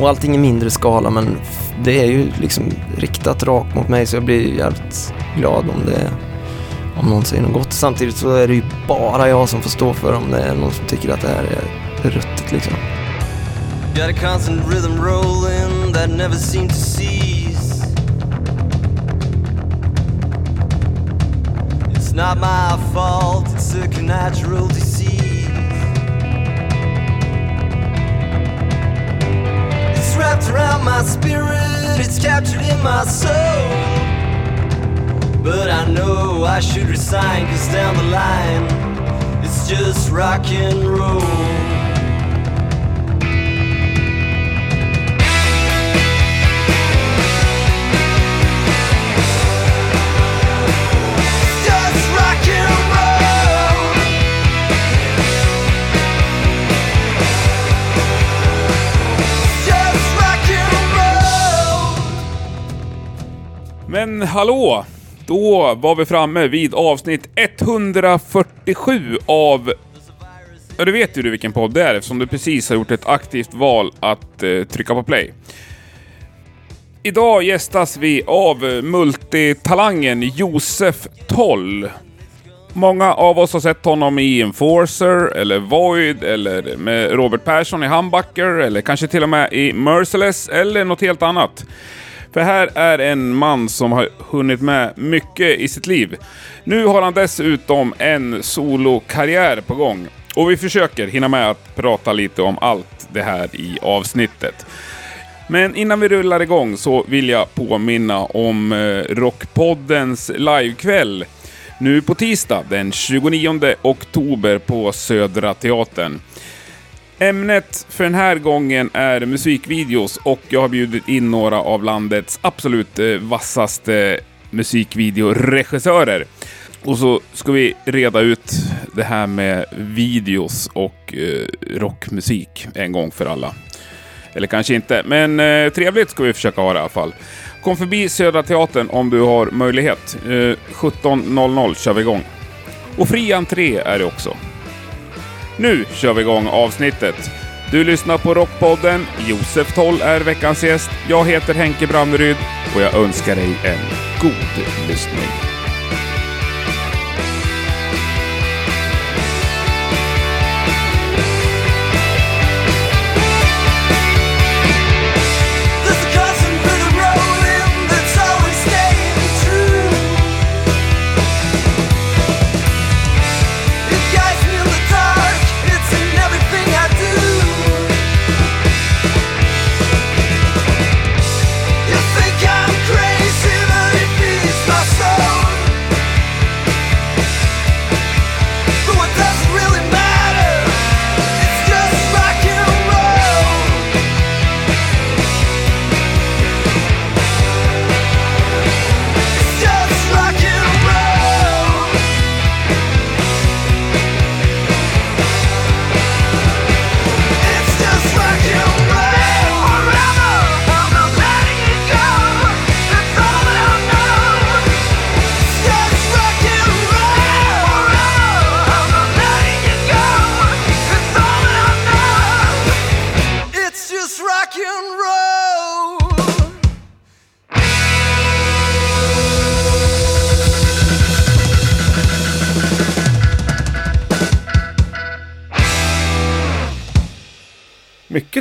Och allting i mindre skala men det är ju liksom riktat rakt mot mig så jag blir jävligt glad om det om någon säger något gott. Samtidigt så är det ju bara jag som får stå för om det är någon som tycker att det här är ruttet liksom. Got a constant rhythm rolling that never seemed to cease. It's not my fault, it's a natural disease. Wrapped around my spirit, it's captured in my soul. But I know I should resign, cause down the line, it's just rock and roll. Men hallå! Då var vi framme vid avsnitt 147 av... Ja, du vet ju du vilken podd det är eftersom du precis har gjort ett aktivt val att eh, trycka på play. Idag gästas vi av multitalangen Josef Toll. Många av oss har sett honom i Enforcer, eller Void, eller med Robert Persson i Humbucker, eller kanske till och med i Merciless, eller något helt annat. För här är en man som har hunnit med mycket i sitt liv. Nu har han dessutom en solokarriär på gång. Och vi försöker hinna med att prata lite om allt det här i avsnittet. Men innan vi rullar igång så vill jag påminna om eh, Rockpoddens livekväll nu på tisdag den 29 oktober på Södra Teatern. Ämnet för den här gången är musikvideos och jag har bjudit in några av landets absolut eh, vassaste musikvideoregissörer. Och så ska vi reda ut det här med videos och eh, rockmusik en gång för alla. Eller kanske inte, men eh, trevligt ska vi försöka ha det i alla fall. Kom förbi Södra Teatern om du har möjlighet. Eh, 17.00 kör vi igång. Och fri entré är det också. Nu kör vi igång avsnittet. Du lyssnar på Rockpodden. Josef Toll är veckans gäst. Jag heter Henke Branneryd och jag önskar dig en god lyssning.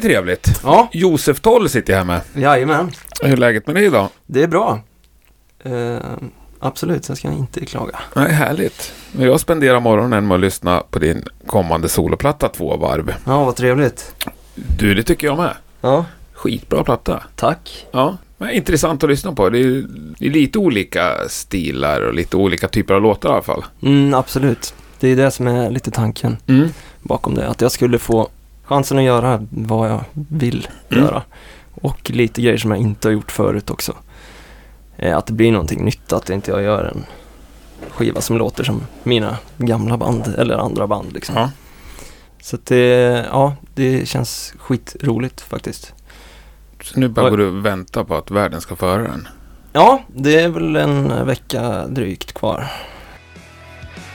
Trevligt. Ja, Josef Toll sitter jag här med. jajamän. Hur är läget med dig idag? Det är bra. Eh, absolut, jag ska inte klaga. Nej, härligt. Jag spenderar morgonen med att lyssna på din kommande soloplatta två varv. Ja, vad trevligt. Du, det tycker jag med. Ja, Skitbra platta. tack. Ja, intressant att lyssna på. Det är, det är lite olika stilar och lite olika typer av låtar i alla fall. Mm, absolut. Det är det som är lite tanken Mm. bakom det. Att jag skulle få chansen att göra vad jag vill Mm. göra. Och lite grejer som jag inte har gjort förut också. Eh, att det blir någonting nytt, att inte jag gör en skiva som låter som mina gamla band eller andra band liksom. Ja. Så att det, ja, det känns skitroligt faktiskt. Så nu bara går du och väntar på att världen ska föra den. Ja, det är väl en vecka drygt kvar.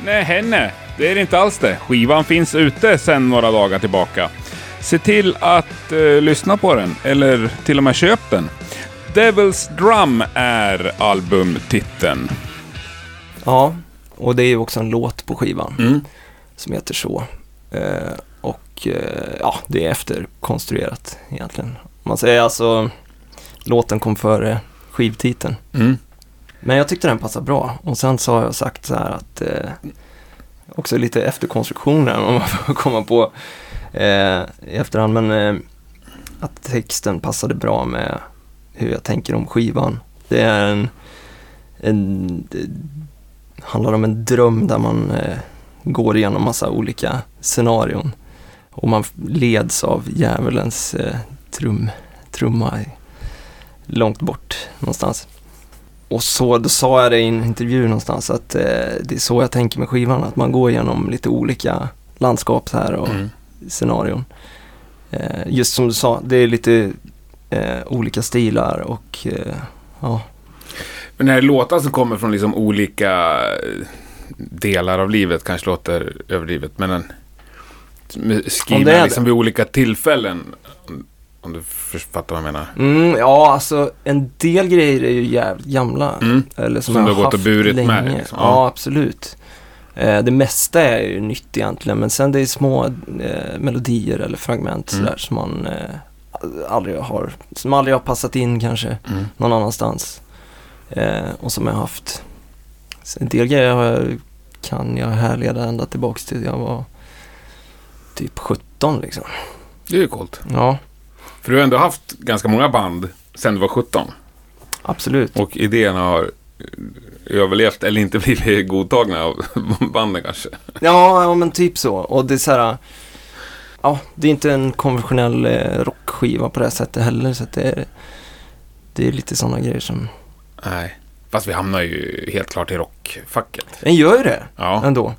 Nej, henne. Det är det inte alls det. Skivan finns ute sedan några dagar tillbaka. Se till att eh, lyssna på den, eller till och med köp den. Devil's Drum är albumtiteln. Ja, och det är ju också en låt på skivan Mm. som heter så. Eh, och eh, ja, det är efterkonstruerat egentligen. Man säger alltså, låten kom före skivtiteln. Mm. Men jag tyckte den passade bra. Och sen så har jag sagt så här att eh, också lite efterkonstruktioner om man får komma på eh, i efterhand. Men eh, att texten passade bra med hur jag tänker om skivan. Det är en, en det handlar om en dröm där man eh, går igenom massa olika scenarion. Och man leds av djävulens eh, trum, trumma långt bort någonstans. Och så, då sa jag det i en intervju någonstans att eh, det är så jag tänker med skivan, att man går igenom lite olika landskap här och Mm. scenarion. Eh, just som du sa, det är lite eh, olika stilar och eh, ja, Men när låtar som kommer från liksom olika eh, delar av livet kanske låter överdrivet, men en, är liksom vid olika tillfällen. Om, du fattar vad jag menar. Mm, ja, alltså en del grejer är ju jävligt gamla. Mm. Eller som, Som jag har gått och burit länge. med, liksom. Ja, absolut. Eh, det mesta är ju nytt egentligen, men sen det är små eh, melodier eller fragment Mm. sådär som man eh, aldrig har, som aldrig har passat in kanske Mm. någon annanstans. Eh, och som jag har haft. Så en del grejer har jag, kan jag härleda ända tillbaks till jag var typ 17 liksom. Det är ju coolt. Ja, För du har ändå haft ganska många band sen du var 17. absolut. Och idéerna har eh, överlevt eller inte blivit godtagna av banden kanske. Ja, ja men typ så. Och det är så här, ja, det är inte en konventionell eh, rockskiva på det här sättet heller. Så det är, det är lite sådana grejer som, Nej. Fast vi hamnar ju helt klart i rockfacket. den gör ju det Ja. ändå.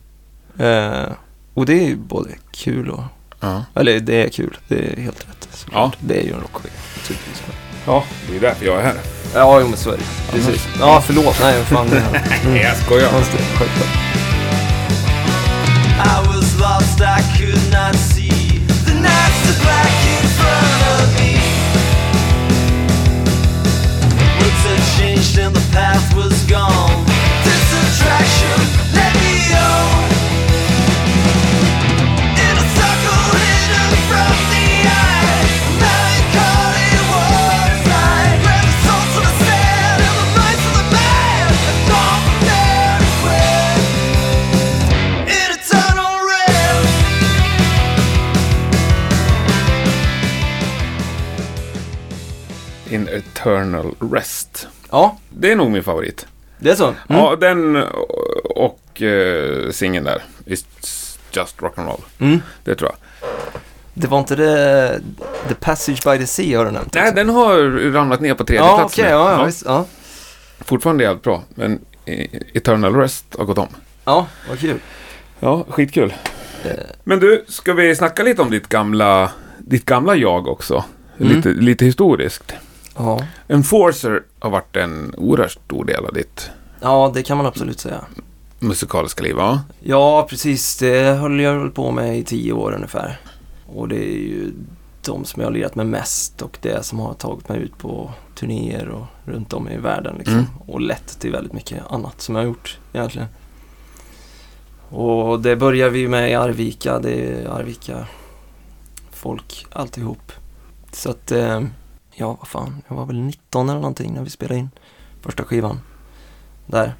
Eh, och det är ju både kul och, ja. eller det är kul, det är helt rätt. såklart. Ja. Det är ju en rockskiva. Typiskt. Ja, det är därför jag är här. Ja, jo men så är det. Precis. Ja, förlåt. Nej, fan. Nej, jag skojar. I was lost, I could not see the nights are black in front of me. Words had changed and the path was gone. This attraction let me on. Eternal Rest. Ja, Det är nog min favorit. det är så. Mm. Ja, den och uh, singeln där. It's just rock'n'roll. Mm. Det tror jag. Det var inte det, The Passage by the Sea har du nämnt? Nej, också? den har ramlat ner på tredje Ja, plats okej, nu. ja, ja, visst. Ja. Fortfarande jävligt bra, men eh, Eternal Rest har gått om. ja, vad kul. Ja, skitkul. Eh, Men du, ska vi snacka lite om ditt gamla, ditt gamla jag också? Mm. Lite, lite historiskt. Ja. Enforcer har varit en oerhört stor del av ditt ja, det kan man absolut säga. musikaliska liv, va? Ja, precis. Det höll jag väl på med i tio år ungefär. Och det är ju de som jag har lirat med mest och det som har tagit mig ut på turnéer och runt om i världen liksom. Mm. Och lett till väldigt mycket annat som jag har gjort egentligen. Och det börjar vi med i Arvika. Det är Arvika folk alltihop. Så att, eh, ja vad fan, jag var väl 19 eller någonting när vi spelade in första skivan. Där.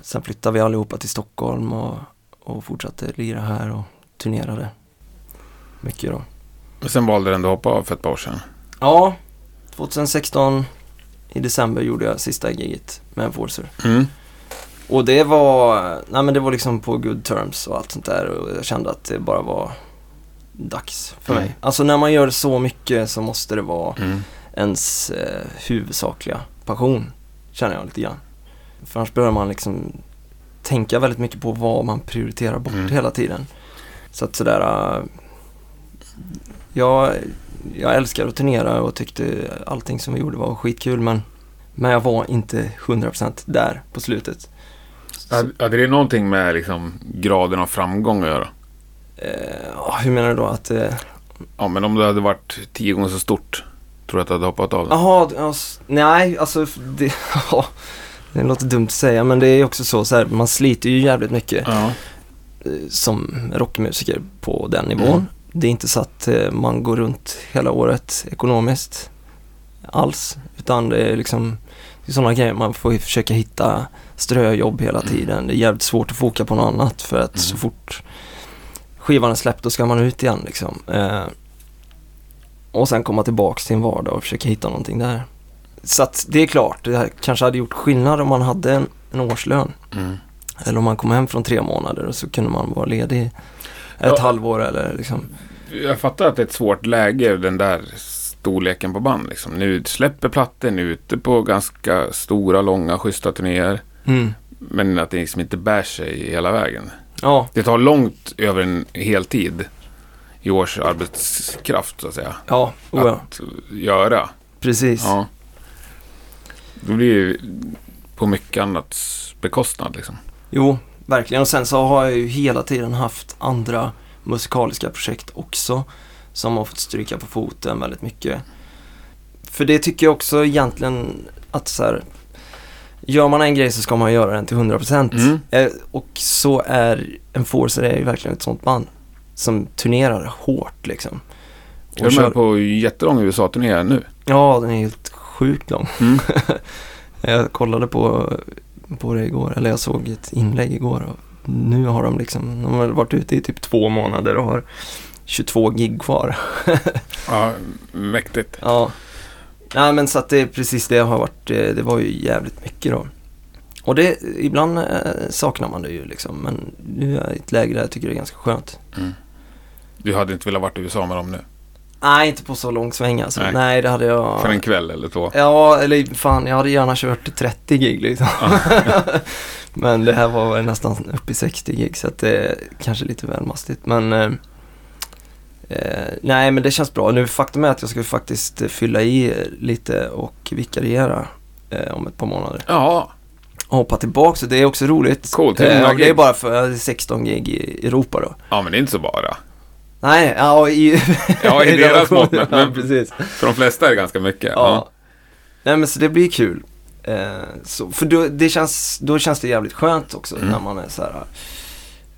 Sen flyttade vi allihopa till Stockholm och, och fortsatte lira här och turnerade. Mycket då. Och sen valde den att hoppa av för ett par år sedan. Ja, 2016 i december gjorde jag sista giget med Enforcer. Mm. Och det var, nej men det var liksom på good terms och allt sånt där och jag kände att det bara var dags för Mm. mig. Alltså när man gör så mycket så måste det vara Mm. ens eh, huvudsakliga passion, känner jag lite grann. För annars börjar man liksom tänka väldigt mycket på vad man prioriterar bort Mm. hela tiden. Så att sådär, äh, jag, jag älskar att turnera och tyckte allting som vi gjorde var skitkul men, men jag var inte 100% där på slutet. Hade det någonting med liksom graden av framgång att göra? Eh, ja, hur menar du då? Att, eh, Ja, men om det hade varit tio gånger så stort, tror du att du hade hoppat av? Jaha, nej alltså det, ja, det låter dumt att säga men det är också så, så här, man sliter ju jävligt mycket Ja. eh, som rockmusiker på den nivån. Mm. Det är inte så att eh, man går runt hela året ekonomiskt alls, utan det är liksom det är sådana grejer, man får ju försöka hitta ströjobb hela tiden. Det är jävligt svårt att foka på något annat för att så Mm. fort skivan är släppt då ska man ut igen liksom. Eh, och sen komma tillbaks till en vardag och försöka hitta någonting där. Så att det är klart, det kanske hade gjort skillnad om man hade en, en årslön. Mm. Eller om man kom hem från tre månader och så kunde man vara ledig ett Ja. halvår eller liksom. Jag fattar att det är ett svårt läge, den där storleken på band. Liksom. Nu släpper plattor, nu är ute på ganska stora, långa, schyssta turnéer. Mm. Men att det liksom inte bär sig hela vägen. Ja, Det tar långt över en heltid i års arbetskraft, så att säga. ja, oh ja, Att göra. precis. Ja. Då blir det ju på mycket annats bekostnad liksom. Jo, verkligen. Och sen så har jag ju hela tiden haft andra musikaliska projekt också. Som har fått stryka på foten väldigt mycket. För det tycker jag också egentligen att så här, Gör man en grej så ska man göra den till 100%. Mm. Eh, och så är Enforcer är ju verkligen ett sånt band. Som turnerar hårt liksom. Och är kör- med på jättelång USA-turné nu. Ja, den är helt sjukt lång. Mm. Jag kollade på, på det igår, eller jag såg ett inlägg igår och nu har de liksom, de har varit ute i typ två månader och har 22 gig kvar. Ja, mäktigt. ja. Nej men så att det är precis det har varit, det, det var ju jävligt mycket då. Och det, ibland eh, saknar man det ju liksom, men nu är jag i ett läge där jag tycker det är ganska skönt. Du hade inte velat varit i USA med dem nu? Nej, inte på så lång sväng alltså. Nej. Nej, det hade jag... För en kväll eller två? Ja, eller fan, jag hade gärna kört 30 gig liksom. men det här var nästan uppe i 60 gig så att det är kanske lite väl mastigt. Men eh, nej, men det känns bra. Nu faktum är att jag ska faktiskt fylla i lite och vikariera eh, om ett par månader. Ja, Och hoppa tillbaka, så det är också roligt. Coolt. Eh, det är bara för eh, 16 gig i Europa då. ja men det är inte så bara. Nej, ja i... Ja, i deras mått mätt, Ja, men- precis. För de flesta är det ganska mycket. Ja. Nej men så det blir kul. Eh, så, för då, det känns, då känns det jävligt skönt också Mm. när man är så här.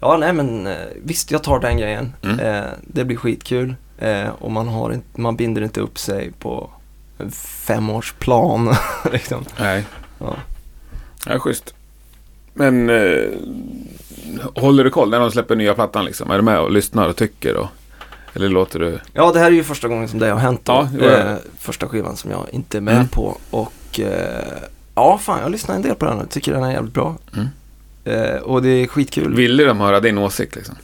Ja nej men eh, visst jag tar den grejen. Mm. Eh, det blir skitkul. Eh, och man, har inte, man binder inte upp sig på en femårsplan. liksom. Nej, ja. ja, schysst. Men eh, håller du koll när de släpper nya plattan liksom? Är du med och lyssnar och tycker? Och, eller låter du? ja det här är ju första gången som det har hänt då. Ja, jo, ja. eh, första skivan som jag inte är med Mm. på. Och eh, ja fan jag lyssnar en del på den och tycker den är jävligt bra. Mm. Eh, och det är skitkul. Ville de höra din åsikt liksom?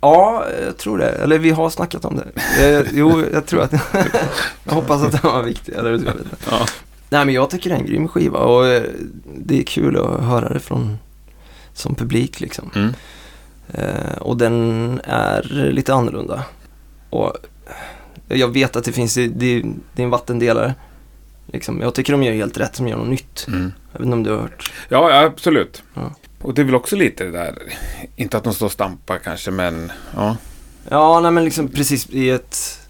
Ja, jag tror det. Eller vi har snackat om det. Eh, jo, jag tror att... jag hoppas att den var viktig. Eller, jag vet inte. Ja. Nej, men jag tycker det är en grym skiva och eh, det är kul att höra det från som publik liksom. Mm. Och den är lite annorlunda. Och jag vet att det finns, det, det är en vattendelare. Liksom. Jag tycker de gör helt rätt som gör något nytt. Mm. Jag vet inte om du har hört. Ja, ja, absolut. Ja. Och det är väl också lite det där, inte att de står och stampar kanske, men ja. Ja, nej men liksom precis i ett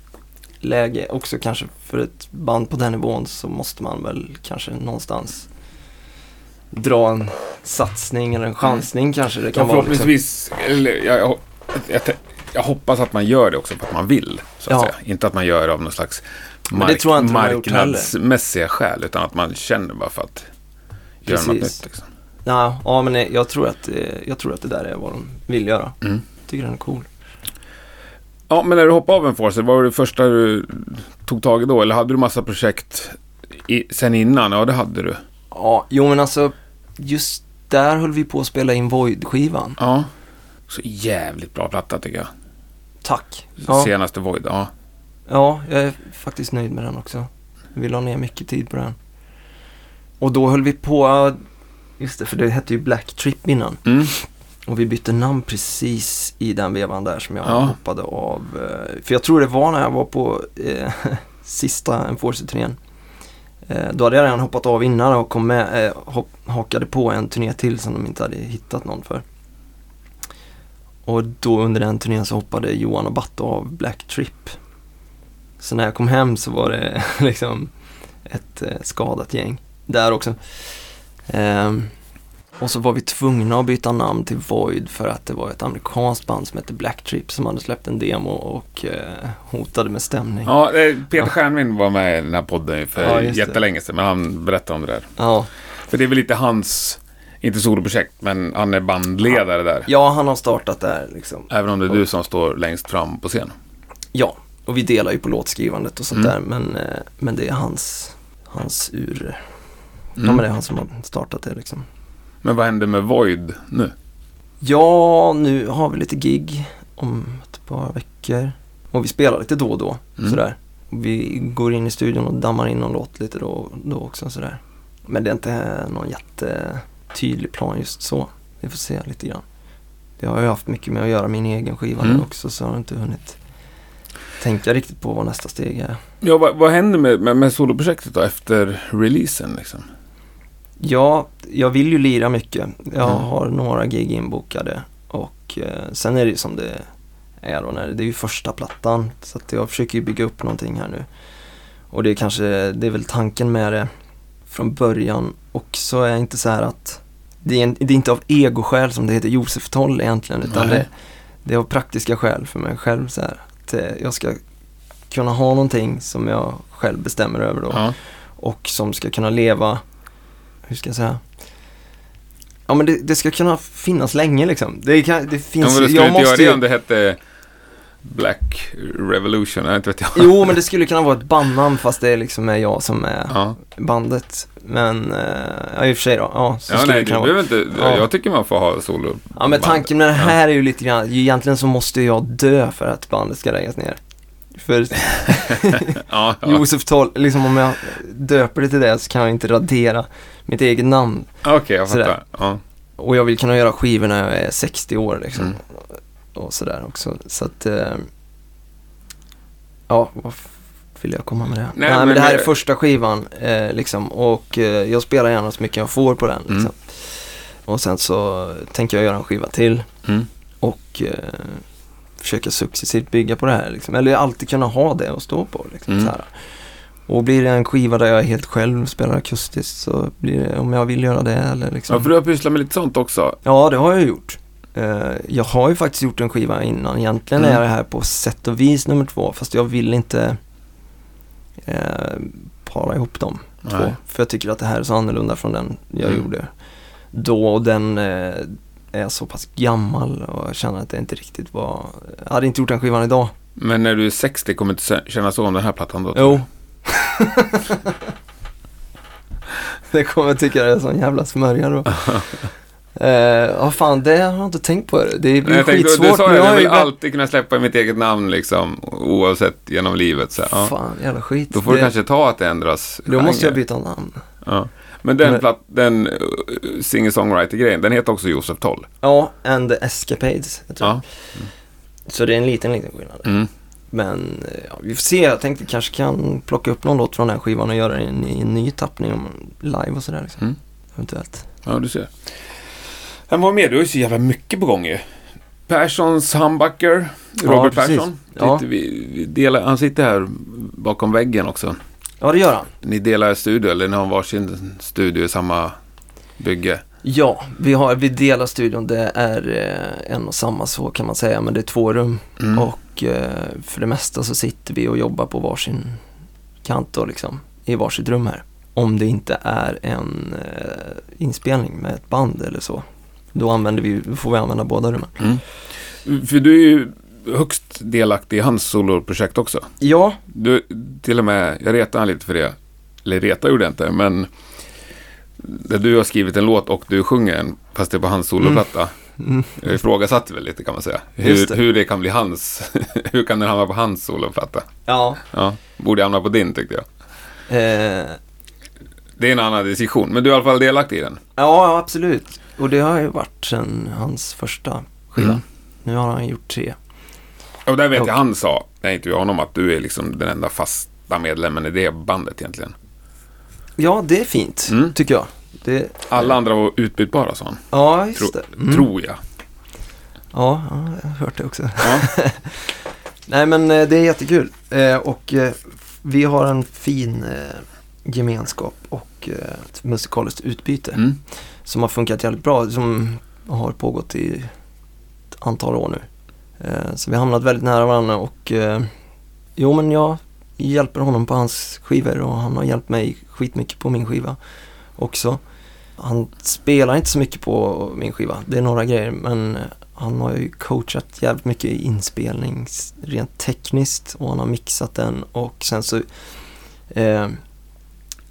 läge också kanske för ett band på den nivån så måste man väl kanske någonstans dra en satsning eller en chansning kanske det kan Ja, vara. Liksom. förhoppningsvis, jag, jag, jag, hoppas att man gör det också för att man vill. Så att Ja. säga. Inte att man gör det av någon slags heller. marknadsmässiga skäl, utan att man känner bara för att göra något nytt. Liksom. Ja, ja, men nej, jag tror, att, eh, jag tror att det där är vad de vill göra. Mm. Tycker den är cool. Ja, men när du hoppade av en Forcer, vad var det första du tog tag i då? Eller hade du massa projekt i, sen innan? Ja, det hade du. Ja, jo men alltså just där höll vi på att spela in Void-skivan. Ja. Så jävligt bra platta tycker jag. Tack. Ja, Senaste Void, ja. ja, jag är faktiskt nöjd med den också. Vi la ner mycket tid på den. Och då höll vi på, just det, för det hette ju Black Trip innan. Mm. Och vi bytte namn precis i den vevan där som jag Ja. hoppade av. eh, För jag tror det var när jag var på eh, sista Enforcer-turnén. Eh, då hade jag redan hoppat av innan och kom med, eh, hopp, hakade på en turné till som de inte hade hittat någon för. Och då under den turnén så hoppade Johan och Batte av Black Trip. Så när jag kom hem så var det liksom ett eh, skadat gäng där också. Ehm, och så var vi tvungna att byta namn till Void för att det var ett amerikanskt band som hette Black Trip som hade släppt en demo och eh, hotade med stämning. Ja, eh, Peter Stjernvind var med i den här podden för Ja, jättelänge sedan, men han berättade om det där. Ja, För det är väl lite hans, inte soloprojekt, men han är bandledare där. ja han har startat där liksom. Även om det är du som står längst fram på scen. Ja, och vi delar ju på låtskrivandet och sånt Mm. där men, eh, men det är hans, hans ur... Ja Mm. men det är han som har startat det liksom. Men vad händer med Void nu? Ja, nu har vi lite gig om ett par veckor. Och vi spelar lite då och då. Mm. Sådär. Och vi går in i studion och dammar in någon låt lite då och då också. Sådär. Men det är inte någon jättetydlig plan just så. Vi får se lite grann. Det har ju haft mycket med att göra min egen skiva Mm. också så jag har inte hunnit tänka riktigt på vad nästa steg är. Ja, vad, vad händer med, med, med soloprojektet då efter releasen liksom? Ja, jag vill ju lira mycket. Jag Mm. har några gig inbokade och eh, sen är det ju som det är då när det är ju första plattan så att jag försöker ju bygga upp någonting här nu. Och det är kanske, det är väl tanken med det från början också är inte så här att det är, en, det är inte av egoskäl som det heter Josef Toll egentligen utan Nej. det, det är av praktiska skäl för mig själv så här. Att eh, jag ska kunna ha någonting som jag själv bestämmer över då Ja. och som ska kunna leva, hur ska jag säga? Ja men det, det ska kunna finnas länge liksom. Det, kan, det Ja, finns men du jag skulle inte göra måste det ju- om det hette Black Revolution, jag inte vet jag. Jo men det skulle kunna vara ett bandnamn fast det liksom är jag som är Ja, bandet. Men, eh, ja i och för sig då, ja så ja skulle nej, det kunna vara. inte, Ja. jag tycker man får ha solo. Ja men tanken med det här är ju lite grann, egentligen så måste jag dö för att bandet ska läggas ner. För Ja, ja. Josef Toll, liksom om jag döper det till det så kan jag inte radera mitt eget namn. Okej, jag Sådär. fattar. Ja. Och jag vill kunna göra skivor när jag är 60 år liksom. Mm. Och sådär också. Så att, eh, ja, vad vill jag komma med det? Nej, men, men det här är första skivan eh, liksom. Och eh, jag spelar gärna så mycket jag får på den liksom. Mm. Och sen så tänker jag göra en skiva till. Mm. Och eh, försöka successivt bygga på det här liksom. Eller alltid kunna ha det att stå på liksom. Mm. Och blir det en skiva där jag är helt själv och spelar akustiskt så blir det, om jag vill göra det eller liksom. ja, för du har pysslat med lite sånt också. Ja, det har jag gjort. Eh, jag har ju faktiskt gjort en skiva innan. Egentligen Mm. är det här på sätt och vis nummer två, fast jag vill inte eh, para ihop dem två. Nej. För jag tycker att det här är så annorlunda från den jag Mm. gjorde då. Och den eh, är så pass gammal och jag känner att det inte riktigt var... Jag hade inte gjort den skivan idag. Men när du är 60 kommer du inte känna så om den här plattan då? Jo. Det kommer tycka är sån jävla smörja då. Eh, Ja fan, det har jag inte tänkt på. Det blir Nej, jag tänkte, skitsvårt. du sa ju, jag jag vill ju- alltid kunna släppa mitt eget namn liksom, oavsett genom livet. Så, ja. Fan, jävla skit. Då får du Det- kanske ta att det ändras. Då måste jag genre. byta namn. Ja. Men den, Men- platt, den uh, singer-songwriter-grejen, den heter också Josef Toll. Ja, and the escapades. Ja. Så det är en liten, liten skillnad. Mm. Men eh, ja, vi får se. Jag tänkte kanske kan plocka upp någon låt från den här skivan och göra en, en ny tappning om live och sådär. Liksom. Mm. Eventuellt. Ja, du ser. Men vad mer? Du har ju så jävla mycket på gång ju. Perssons humbucker, Ja, Robert precis. Persson. Ja. Vi, vi delar, han sitter här bakom väggen också. Ja, det gör han. Ni delar studio, eller ni har varsin studio i samma bygge. Ja, vi, har, vi delar studion. Det är eh, en och samma så kan man säga, men det är två rum. Mm. Och eh, för det mesta så sitter vi och jobbar på varsin kant då liksom, i varsitt rum här. Om det inte är en eh, inspelning med ett band eller så. Då, använder vi, då får vi använda båda rummen. Mm. För du är ju högst delaktig i hans soloprojekt också. Ja, Du, till och med, jag retar han lite för det. Eller reta gjorde jag inte, men där du har skrivit en låt och du sjunger en, fast det är på hans soloplatta. Mm. Jag ifrågasatte väl lite kan man säga. Hur, det. hur det kan bli hans, hur kan den hamna på hans soloplatta? ja. Ja, borde hamna på din tyckte jag. Eh, Det är en annan diskussion, men du är i alla fall delaktig i den. ja, absolut. Och det har ju varit sedan hans första skiva. Mm. Nu har han gjort tre. Och där vet Och- jag han sa, när jag intervjuade honom, att du är liksom den enda fasta medlemmen i det bandet egentligen. Ja, det är fint, Mm. tycker jag. Det, Alla andra var utbytbara, sa han. ja, just Tro, det. Mm. Tror jag. Ja, ja, jag har hört det också. Ja. Nej men eh, det är jättekul. Eh, och eh, vi har en fin gemenskap och ett musikaliskt utbyte Mm. som har funkat jävligt bra. Som har pågått i ett antal år nu. Så vi har hamnat väldigt nära varandra och jo men jag hjälper honom på hans skivor och han har hjälpt mig skitmycket på min skiva också. Han spelar inte så mycket på min skiva, det är några grejer men han har ju coachat jävligt mycket i inspelning rent tekniskt och han har mixat den och sen så eh,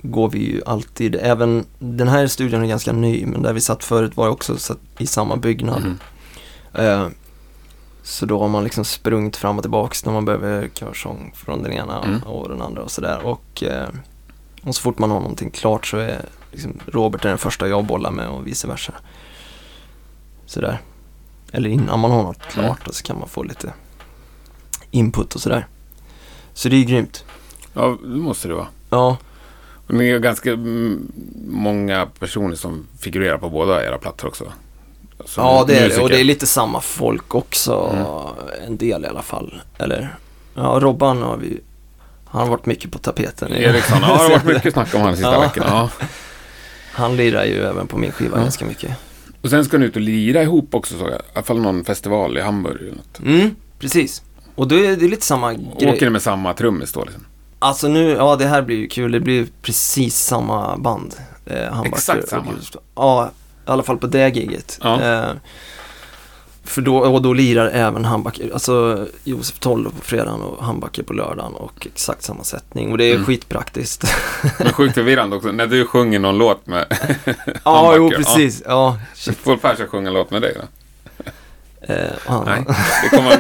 går vi ju alltid, även den här studion är ganska ny men där vi satt förut var jag också satt i samma byggnad. Mm. Eh, så då har man liksom sprungit fram och tillbaks när man behöver körsång från den ena Mm. och den andra och sådär. Och, eh, och så fort man har någonting klart så är liksom Robert är den första jag bollar med och vice versa. Sådär. Eller innan man har något klart och så kan man få lite input och sådär. Så det är grymt. Ja, det måste det vara. Ja, det är ganska många personer som figurerar på båda era plattor också. Som ja det är det. Och det är lite samma folk också. Mm. En del i alla fall. Eller, ja Robban har vi han har varit mycket på tapeten. Eriksson, ja, det har varit mycket snack om honom de sista Ja. veckorna. Ja. Han lirar ju även på min skiva Ja. ganska mycket. Och sen ska ni ut och lira ihop också, såg jag. I alla fall någon festival i Hamburg eller något. Mm, precis. Och då är det lite samma grej. Åker ni med samma trummis då liksom? Alltså nu, ja det här blir ju kul. Det blir precis samma band. Eh, Exakt samma? Ja, i alla fall på det giget. Ja. Eh, för då, och då lirar även Handbacker, alltså Josef Toll på fredagen och Handbacker på lördagen och exakt samma sättning. Och det är Mm. skitpraktiskt. Men sjukt förvirrande också, när du sjunger någon låt med ja, jo precis. Ja, Ja. Får Persson sjunga en låt med dig då? Han, Nej, det kommer,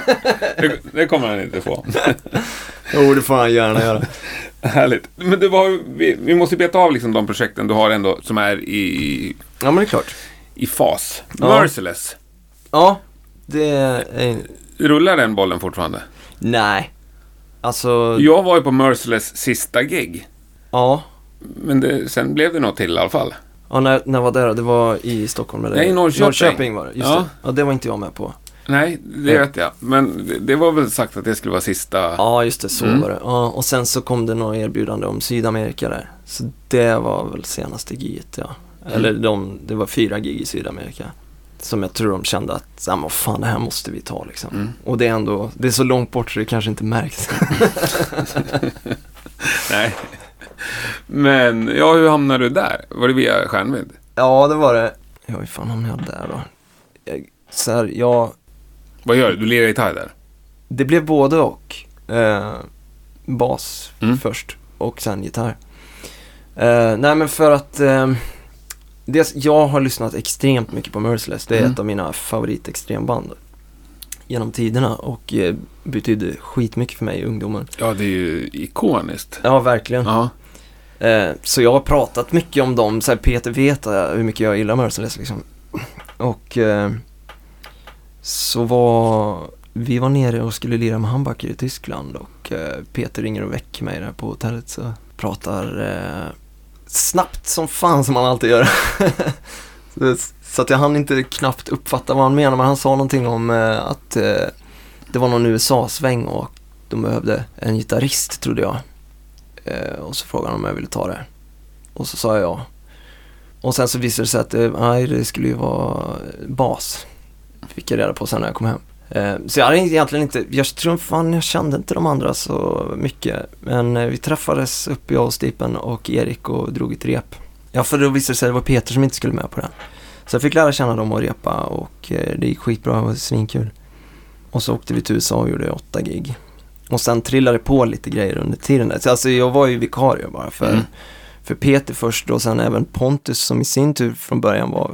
det, det kommer han inte få. Jo, det får han gärna göra. Härligt. Men du har, vi, vi måste beta av liksom de projekten du har ändå som är i, Ja, men det är klart. i fas. Ja. Merciless. Ja, det är... Rullar den bollen fortfarande? Nej. Alltså, Jag var ju på Merciless sista gig. ja. Men det, sen blev det något till i alla fall. Ja, när, när var det då? Det var i Stockholm eller? Nej, Norrköping. Norrköping var det, just Ja. det. Ja, det var inte jag med på. Nej, det vet jag. Men det, det var väl sagt att det skulle vara sista... Ja, just det, så Mm. var det. Ja, och sen så kom det några erbjudande om Sydamerika där. Så det var väl senaste giget, ja. Mm. Eller de, det var fyra gig i Sydamerika. Som jag tror de kände att, ja men fan det här måste vi ta liksom. Mm. Och det är ändå, det är så långt bort så det kanske inte märks. Nej. Men, ja, hur hamnade du där? Var det via Stjärnvind? ja, det var det. Ja, hur fan hamnade jag där då? Jag, så här, jag, Vad gör du? Du lirar gitarr där? Det blev både och. Eh, bas Mm. först och sen gitarr. Eh, nej men för att eh, dels, jag har lyssnat extremt mycket på Merciless. Det är Mm. ett av mina favoritextremband genom tiderna och eh, betydde skitmycket för mig i ungdomen. Ja, det är ju ikoniskt. Ja, verkligen. Ja. Eh, så jag har pratat mycket om dem. Så här, Peter vet eh, hur mycket jag gillar Merciless liksom. Och eh, så var vi var nere och skulle lira med Hambacker i Tyskland och eh, Peter ringer och väcker mig där på hotellet så pratar eh, snabbt som fan som han alltid gör. så, så att jag hann inte knappt uppfatta vad han menade men han sa någonting om eh, att det var någon USA-sväng och de behövde en gitarrist trodde jag. Eh, och så frågade han om jag ville ta det. Och så sa jag ja. Och sen så visade det sig att det, nej, det skulle ju vara bas. Fick jag reda på sen när jag kom hem. Eh, så jag hade egentligen inte, jag tror fan jag kände inte de andra så mycket. Men eh, vi träffades uppe jag och Stipen och Erik och drog ett rep. Ja, för då visade det sig att det var Peter som inte skulle med på den. Så jag fick lära känna dem och repa och eh, det gick skitbra, det var svinkul. Och så åkte vi till USA och gjorde åtta gig. Och sen trillade det på lite grejer under tiden där. Så alltså jag var ju vikarie bara för, Mm. för Peter först och sen även Pontus som i sin tur från början var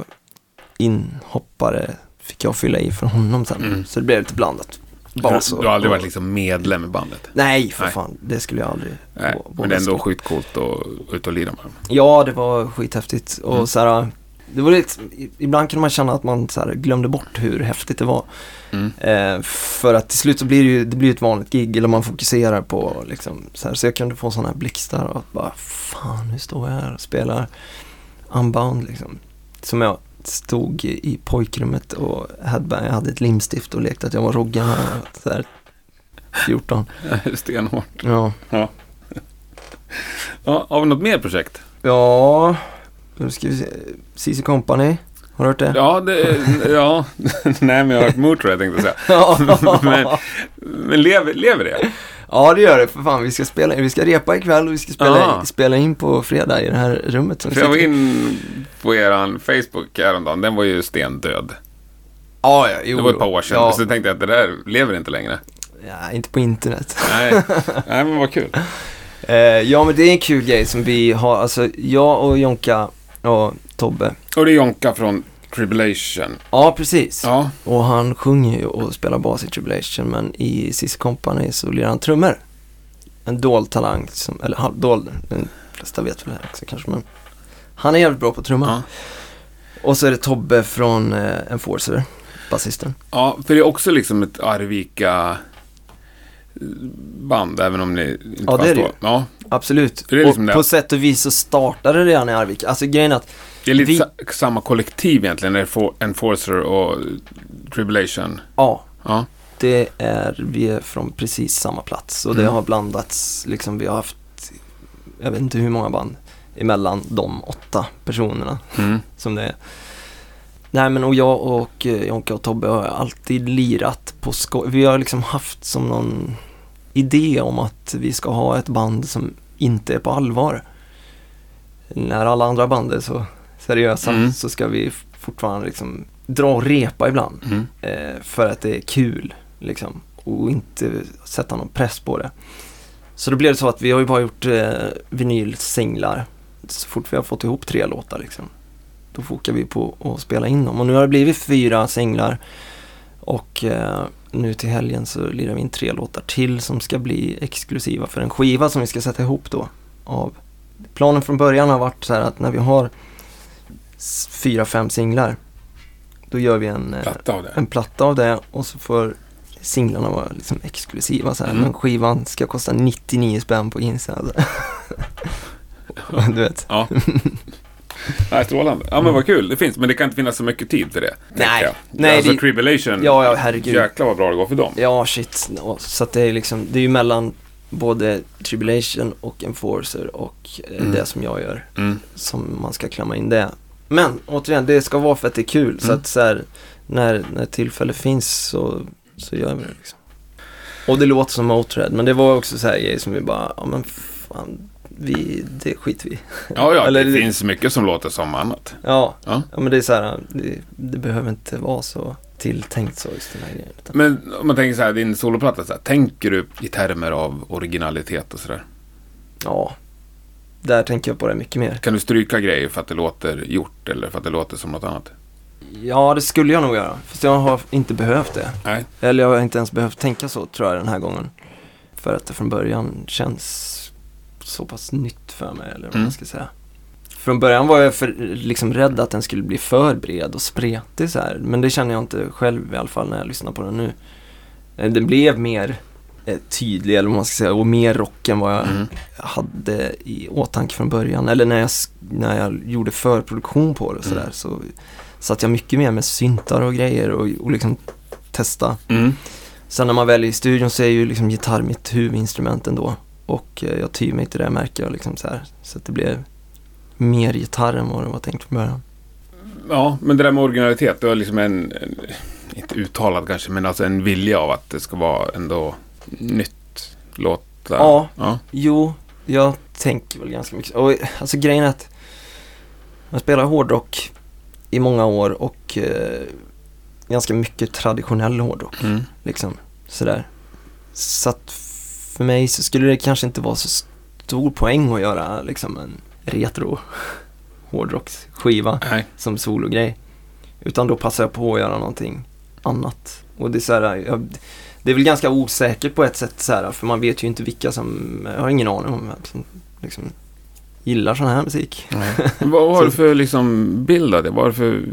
inhoppare. Fick jag fylla i för honom sen. Mm. Så det blev lite blandat. Bas du och- har aldrig varit liksom medlem i bandet? Nej, för Nej. fan. Det skulle jag aldrig Nej, men det är ändå skitcoolt att ut och lira med dem. Ja, det var skithäftigt. Och Mm. så här, det var lite, ibland kunde man känna att man så glömde bort hur häftigt det var. Mm. Eh, för att till slut så blir det ju det blir ett vanligt gig eller man fokuserar på liksom så här. Så jag kunde få sådana här blixtar och att bara fan nu står jag här och spelar Unbound liksom. Som jag stod i, pojkrummet och hade, jag hade ett limstift och lekte att jag var Roggan så här, 14. Stenhårt. Ja. Ja. ja. Har vi något mer projekt? Ja, nu ska vi se. CC Company. Har du hört det? Ja, det, ja. nej men jag har hört Motörhead tänkte jag säga. men men lever, lever det? Ja, det gör det för fan. Vi ska, spela, vi ska repa ikväll och vi ska spela, spela in på fredag i det här rummet. Som För jag var in på eran Facebook häromdagen. Den var ju stendöd. Ja, ja, jo, Det var ett par år sedan. Ja, Så tänkte jag att det där lever inte längre. ja, inte på internet. Nej, nej men vad kul. Eh, ja, men det är en kul grej som vi har. Alltså, jag och Jonka och Tobbe. Och det är Jonka från Tribulation. Ja, precis. Ja, Och han sjunger ju och spelar bas i Tribulation, men i CC Company så lirar han trummor. En dold talang, som, eller halvdold, de flesta vet väl det också kanske, men han är jävligt bra på trumma. ja. Och så är det Tobbe från eh, Enforcer, basisten. ja, för det är också liksom ett Arvika band, även om ni inte Ja, det är det förstår. Ja, Absolut. Det är liksom och det. på sätt och vis så startade det redan i Arvika. Alltså grejen är att, det är lite Vi- sa- samma kollektiv egentligen, Enfor- Enforcer och Tribulation. ja, Ja, det är, vi är från precis samma plats och det Mm. har blandats, liksom vi har haft, jag vet inte hur många band emellan de åtta personerna mm. som det är. Nej men och jag och eh, Jonka och Tobbe har alltid lirat på skoj. Vi har liksom haft som någon idé om att vi ska ha ett band som inte är på allvar. När alla andra band är så seriösa Mm. så ska vi fortfarande liksom dra och repa ibland. Mm. Eh, för att det är kul liksom. Och inte sätta någon press på det. Så då blev det så att vi har ju bara gjort eh, vinylsinglar. Så fort vi har fått ihop tre låtar liksom. Då fokar vi på att spela in dem. Och nu har det blivit fyra singlar. Och eh, nu till helgen så lirar vi in tre låtar till som ska bli exklusiva för en skiva som vi ska sätta ihop då. Av. Planen från början har varit så här att när vi har fyra, fem singlar. Då gör vi en, eh, Platta av det. en platta av det och så får singlarna vara liksom exklusiva så här. Mm. Men skivan ska kosta 99 spänn på Insta. du vet. Ja. Nej, strålande. Ja, men vad kul. Det finns, men det kan inte finnas så mycket tid för det. Nej. Jag. Nej, alltså det- Tribulation. Ja, ja, herregud. Jäklar vad bra det går för dem. Ja, shit. Så att det är liksom, det är ju mellan både Tribulation och Enforcer och eh, Mm. det som jag gör Mm. som man ska klämma in det. Men återigen, det ska vara för att det är kul. Så Mm. att så här, när, när tillfälle finns så, så gör vi det liksom. Och det låter som Motörhead, men det var också så här grejer som vi bara, ja men fan, vi, det skiter vi. Ja, ja, Eller det det- finns mycket som låter som annat. Ja, Ja. ja men det är så här, det, det behöver inte vara så tilltänkt så just den här grejen. Utan, Men om man tänker så här, din soloplatta, så här, tänker du i termer av originalitet och sådär? ja, där tänker jag på det mycket mer. Kan du stryka grejer för att det låter gjort eller för att det låter som något annat? Ja, det skulle jag nog göra. Fast jag har inte behövt det. Nej. Eller jag har inte ens behövt tänka så tror jag den här gången. För att det från början känns så pass nytt för mig eller vad Mm. man ska säga. Från början var jag för, liksom rädd att den skulle bli för bred och spretig så här. Men det känner jag inte själv i alla fall när jag lyssnar på den nu. Eh, Den blev mer eh, tydlig eller vad man ska säga och mer rock än vad jag Mm. hade i åtanke från början. Eller när jag, när jag gjorde förproduktion på det och sådär Mm. så satt jag mycket mer med syntar och grejer och, och liksom testa. Mm. Sen när man väl är i studion så är ju liksom gitarr mitt huvudinstrument ändå. Och eh, jag tyr mig till det märker jag liksom så här. Så att det blev mer gitarr än vad det var tänkt från början. Ja, men det där med originalitet, du har liksom en, en, inte uttalad kanske, men alltså en vilja av att det ska vara ändå nytt låta. Ja. ja. Jo, jag tänker väl ganska mycket. Och alltså grejen är att jag spelar hårdrock i många år och eh, ganska mycket traditionell hårdrock. Mm. Liksom sådär. Så att för mig så skulle det kanske inte vara så stor poäng att göra liksom en retro hårdrocksskiva Nej. som sologrej. Utan då passar jag på att göra någonting annat. Och det är så här, jag, det är väl ganska osäkert på ett sätt så här, för man vet ju inte vilka som, jag har ingen aning om som liksom gillar sån här musik. Nej. Vad har du för liksom bild av det? Vad har du för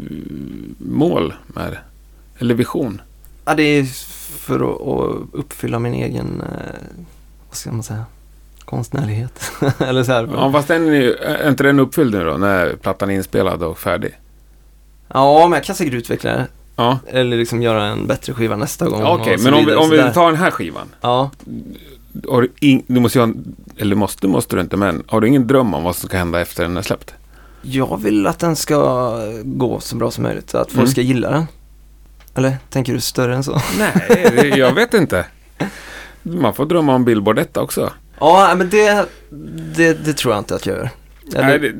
mål med det? Eller vision? Ja, det är för att, att uppfylla min egen, eh, vad ska man säga, konstnärlighet. Eller så här. Ja, fast den är, ju- är inte den uppfylld nu då, när plattan är inspelad och färdig? Ja, men jag kan säkert utveckla det. Ja, Eller liksom göra en bättre skiva nästa gång. okej. så Men om vi, om vi tar den här skivan. Ja. Har du, du måste ju ha eller måste, måste du inte, men har du ingen dröm om vad som ska hända efter den är släppt? Jag vill att den ska gå så bra som möjligt, att folk Mm. ska gilla den. Eller tänker du större än så? Nej, jag vet inte. Man får drömma om Billboard detta också. Ja, men det, det, det tror jag inte att jag gör. Eller, Nej, det,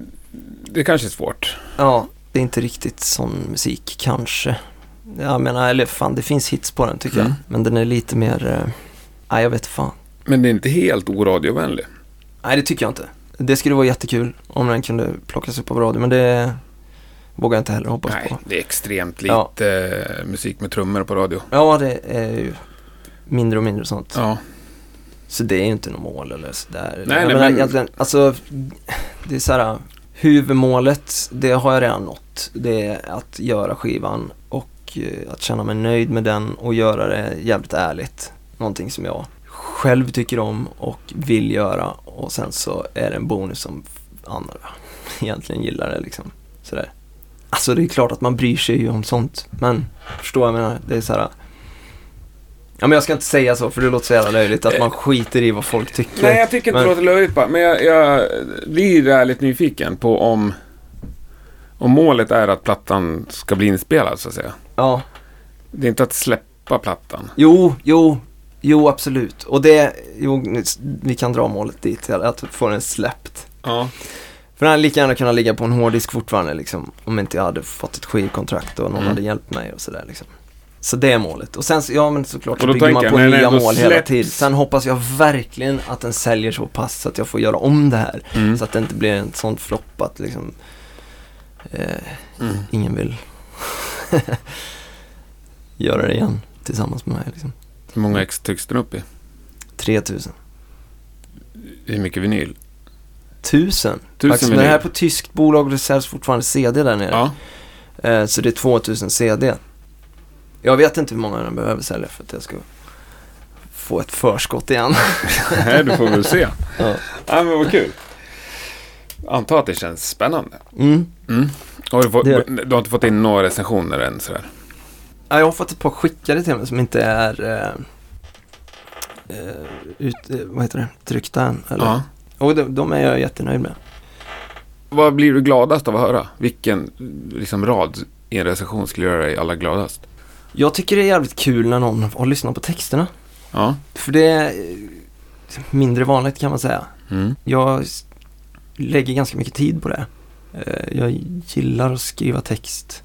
det kanske är svårt. Ja, det är inte riktigt sån musik kanske. Jag menar, eller fan, det finns hits på den tycker Mm. jag. Men den är lite mer, eh, nej jag vet fan. Men det är inte helt oradiovänlig. Nej, det tycker jag inte. Det skulle vara jättekul om den kunde plockas upp av radio, men det vågar jag inte heller hoppas Nej, på. det är extremt Ja. lite eh, musik med trummor på radio. Ja, det är ju mindre och mindre sånt. Ja. Så det är ju inte något mål eller sådär. Nej, jag nej, men- egentligen, alltså, det är så här, huvudmålet, det har jag redan nått. Det är att göra skivan och eh, att känna mig nöjd med den och göra det jävligt ärligt. Någonting som jag själv tycker om och vill göra och sen så är det en bonus som andra egentligen gillar det liksom. Sådär. Alltså det är klart att man bryr sig ju om sånt, men förstår jag menar? Det är så här. Ja men jag ska inte säga så för det låter så jävla löjligt att man skiter i vad folk tycker. Nej, jag tycker inte Men- det låter löjligt bara. Men jag, jag blir ärligt nyfiken på om, om målet är att plattan ska bli inspelad så att säga. Ja, Det är inte att släppa plattan. jo, jo, jo absolut. Och det, jo, vi kan dra målet dit, att få den släppt. Ja. För den hade lika gärna kunnat ligga på en hårddisk fortfarande liksom. Om inte jag hade fått ett skivkontrakt och någon Mm. hade hjälpt mig och sådär liksom. Så det är målet. Och sen ja men såklart så bygger man på jag, nya mål hela tiden. Sen hoppas jag verkligen att den säljer så pass så att jag får göra om det här. Mm. Så att det inte blir en sån flopp att liksom eh, Mm. ingen vill göra det igen tillsammans med mig liksom. Hur många ex tycks den upp i? 3000. Hur mycket vinyl? Tusen? Tusen Faktiskt, men det här är på tyskt bolag och det säljs fortfarande CD där nere. Ja. Eh, så det är 2000 CD. Jag vet inte hur många den behöver sälja för att jag ska få ett förskott igen. Nej, du får väl se. ja. Ja, men vad kul. Antar att det känns spännande. Mm. Mm. Har du, fått, Det- du har inte fått in några recensioner än sådär? Ja, jag har fått ett par skickade till mig som inte är eh, eh, ut, eh, vad heter det, tryckta än. Eller? Ja. Och de, de är jag jättenöjd med. Vad blir du gladast av att höra? Vilken liksom, rad i en recension skulle göra dig allra gladast? Jag tycker det är jävligt kul när någon har lyssnat på texterna. Ja. För det är mindre vanligt kan man säga. Mm. Jag lägger ganska mycket tid på det. Eh, Jag gillar att skriva text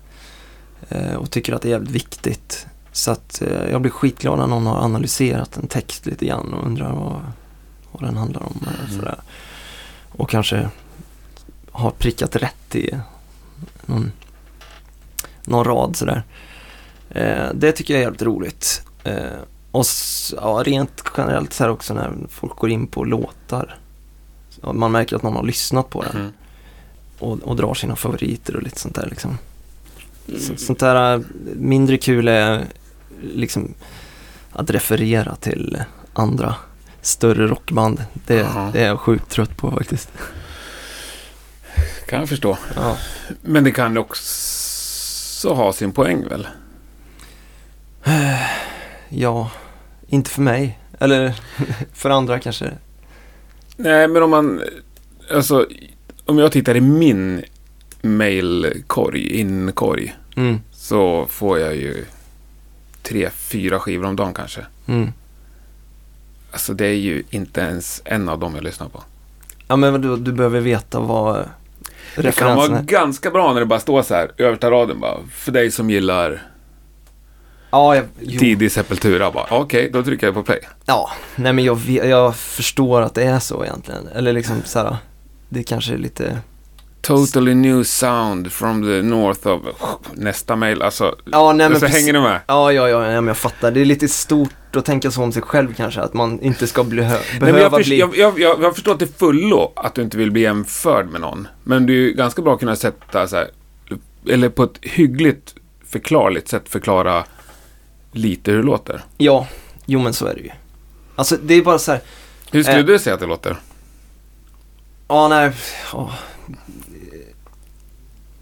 eh, och tycker att det är jävligt viktigt. Så att eh, jag blir skitglad när någon har analyserat en text lite grann och undrar vad, vad den handlar om. Och, Mm. sådär. och kanske har prickat rätt i någon, någon rad sådär. Eh, Det tycker jag är jävligt roligt. Eh, Och ja, rent generellt så här också när folk går in på låtar. Man märker att någon har lyssnat på den Mm. och, och drar sina favoriter och lite sånt där liksom. Så, sånt där äh, mindre kul är liksom att referera till andra större rockband. Det, det är jag sjukt trött på faktiskt. Kan jag förstå. Ja. Men det kan också ha sin poäng väl? ja, inte för mig. Eller för andra kanske. Nej, men om man... Alltså, om jag tittar i min mailkorg, inkorg, Mm, så får jag ju tre, fyra skivor om dagen kanske. mm. Alltså det är ju inte ens en av dem jag lyssnar på. Ja men du, du behöver veta vad Det kan vara är. ganska bra när det bara står så här, översta raden bara, för dig som gillar Ja, jag, tidig Sepultura. Bara, Okej, då trycker jag på play. Ja, nej men jag, jag förstår att det är så egentligen. Eller liksom så här, det kanske är lite, Totally new sound from the north of... Nästa mail, alltså. ja nej men så precis- hänger du med? Ja, ja, ja, ja, men jag fattar. Det är lite stort att tänka så om sig själv kanske, att man inte ska bli, Nej, behöva jag, först, bli... jag, jag, jag, jag förstår till fullo att du inte vill bli jämförd med någon. Men det är ju ganska bra att kunna sätta så här, eller på ett hyggligt förklarligt sätt förklara lite hur det låter. Ja, jo men så är det ju. Alltså det är bara så här, Hur skulle Eh. du säga att det låter? ja nej, ja.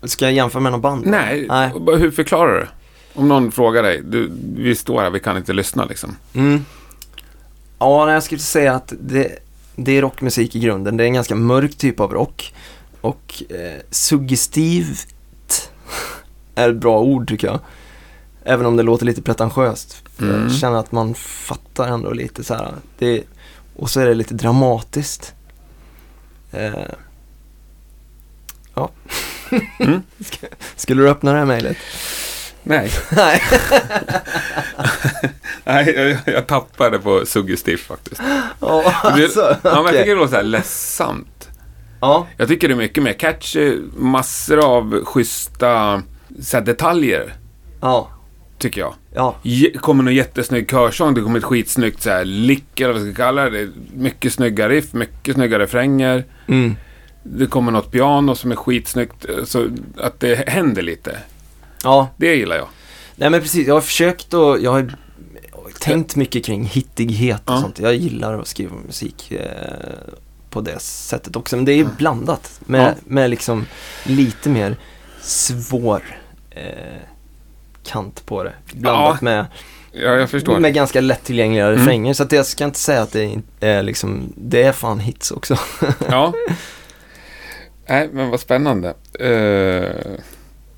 Ska jag jämföra med någon band? Nej, Nej. hur förklarar du? Om någon frågar dig, du, vi står här, vi kan inte lyssna liksom. Mm. Ja, jag skulle säga att det, det är rockmusik i grunden. Det är en ganska mörk typ av rock. Och eh, suggestivt är ett bra ord tycker jag. Även om det låter lite pretentiöst. Mm. Jag känner att man fattar ändå lite så här. Det, och så är det lite dramatiskt. Eh, ja. Mm. Ska, skulle du öppna det här mejlet? Nej, Nej. Nej jag, jag tappade på suggestivt faktiskt. Det- alltså, ja, men jag tycker det låter så här ledsamt. Ja, Jag tycker det är mycket mer catchy, massor av schyssta så här, detaljer, ja, tycker jag. ja. Kommer någon jättesnygg körsång, det kommer ett skitsnyggt så här lick eller vad vi ska kalla det. Mycket snygga riff, mycket snygga refränger. Mm. Det kommer något piano som är skitsnyggt. Så att det händer lite. Ja, Det gillar jag. nej men precis. Jag har försökt och jag har tänkt mycket kring hittighet och Ja. sånt. Jag gillar att skriva musik eh, på det sättet också. Men det är ju blandat med, Ja. med liksom lite mer svår eh, kant på det. Blandat Ja, med, Ja, jag förstår. med ganska lättillgängliga Mm. refränger. Så att jag ska inte säga att det är liksom, det är fan hits också. Ja. Nej, men vad spännande. Eh,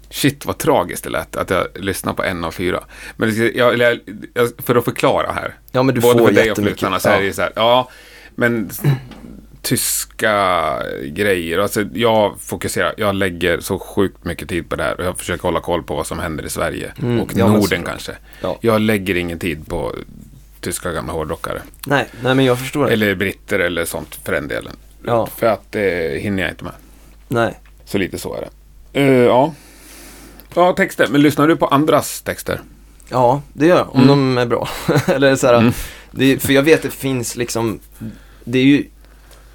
shit, vad tragiskt det lät att jag lyssnar på en av fyra. Men jag, jag, jag, för att förklara här. Ja men du Både får för dig och så är det så här, ja, men tyska grejer. Alltså jag fokuserar, jag lägger så sjukt mycket tid på det här och jag försöker hålla koll på vad som händer i Sverige Mm, och ja, Norden kanske. Ja. Jag lägger ingen tid på tyska gamla hårdrockare. Nej, nej men jag förstår. Eller britter eller sånt för den delen. Ja. För att det hinner jag inte med. Nej. Så lite så är det. Eh, ja. Ja, texter. Men lyssnar du på andras texter? Ja, det gör jag. Om Mm. de är bra. Eller så här, Mm. det, för jag vet att det finns liksom, det är ju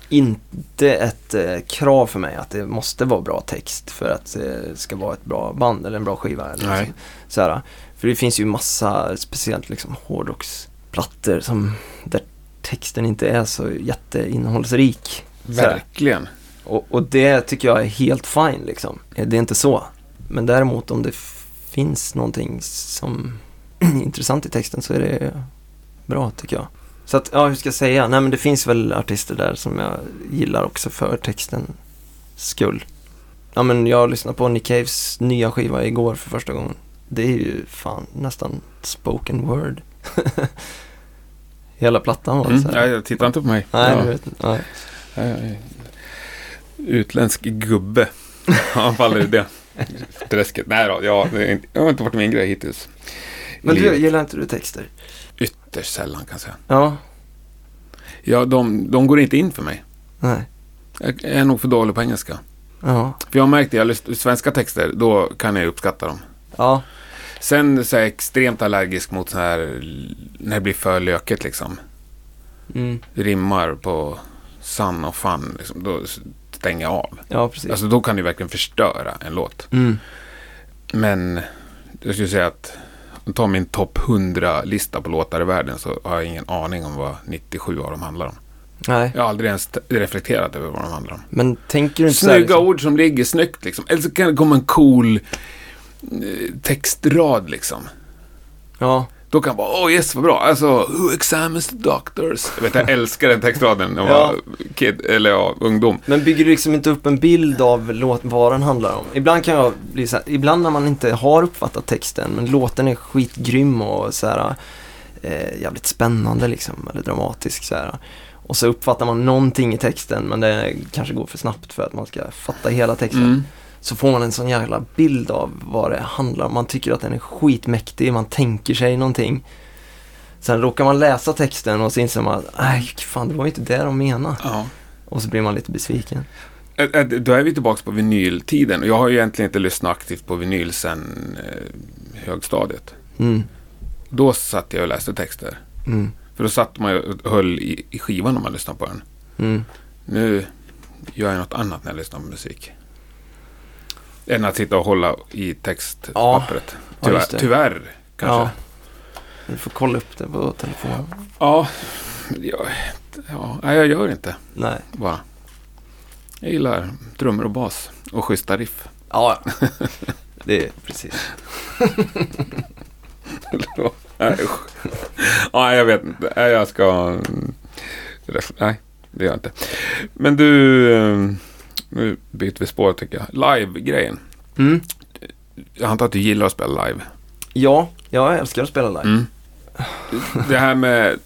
inte ett eh, krav för mig att det måste vara bra text för att det ska vara ett bra band eller en bra skiva. Eller Nej. så här, för det finns ju massa, speciellt liksom hårdrocksplattor som, där texten inte är så jätteinnehållsrik. Så. Verkligen. Och, och det tycker jag är helt fine liksom. Det är inte så. Men däremot om det finns någonting som är intressant i texten så är det bra tycker jag. Så att, ja hur ska jag säga? Nej men det finns väl artister där som jag gillar också för texten skull. Ja men jag lyssnade på Nick Caves nya skiva igår för första gången. Det är ju fan nästan spoken word. Hela plattan var Mm. så här. Nej, jag tittar inte på mig. Nej, ja. du vet. Nej. Utländsk gubbe. Han faller i det. Träsket. Nej då, ja, det, är inte, det har inte varit min grej hittills. Men du, gillar inte du texter? Ytterst sällan kan jag säga. Ja, Ja, de, de går inte in för mig. nej. Jag är nog för dålig på engelska. Ja, För jag har märkt det, jag svenska texter, då kan jag uppskatta dem. ja, Sen så är jag extremt allergisk mot så här när det blir för löket liksom. mm. Rimmar på sun och fun, liksom, då stänger jag av. ja precis. Alltså då kan det verkligen förstöra en låt. mm. Men jag skulle säga att om tar min topp 100-lista på låtar i världen så har jag ingen aning om vad 97 av dem handlar om. Nej, Jag har aldrig ens reflekterat över vad de handlar om. men tänker du inte så här, Snygga liksom, ord som ligger snyggt liksom. Eller så kan det komma en cool eh, textrad liksom. Ja, Då kan jag bara, åh yes vad bra. Alltså, who examines the doctors? Jag vet, jag älskar den textraden när jag Ja. var kid, eller ja, ungdom. men bygger du liksom inte upp en bild av låt, vad den handlar om? Ibland kan jag bli så här, ibland när man inte har uppfattat texten, men låten är skitgrym och så här, eh, jävligt spännande liksom, eller dramatisk så här. Och så uppfattar man någonting i texten, men det kanske går för snabbt för att man ska fatta hela texten. Mm. Så får man en sån jävla bild av vad det handlar om. Man tycker att den är skitmäktig, man tänker sig någonting. Sen råkar man läsa texten och så inser man att nej, fan det var ju inte det de menade. Ja. Och så blir man lite besviken. Då är vi tillbaka på vinyltiden. Jag har ju egentligen inte lyssnat aktivt på vinyl sedan eh, högstadiet. Mm, Då satt jag och läste texter. mm, För då satt man och höll i, i skivan när man lyssnade på den. mm. Nu gör jag något annat när jag lyssnar på musik. Än att sitta och hålla i textpappret. Ja, Tyvärr, det. tyvärr kanske. Ja. Du får kolla upp det på telefonen. Ja, jag, ja, nej, jag gör inte Nej. bara. Jag gillar trummor och bas och schyssta riff. Ja, det är precis. Nej, jag vet inte. Jag ska... Nej, det gör jag inte. Men du... Nu byter vi spår tycker jag. Live-grejen. Mm. Jag antar att du gillar att spela live. Ja, jag älskar att spela live. Mm. Det här med...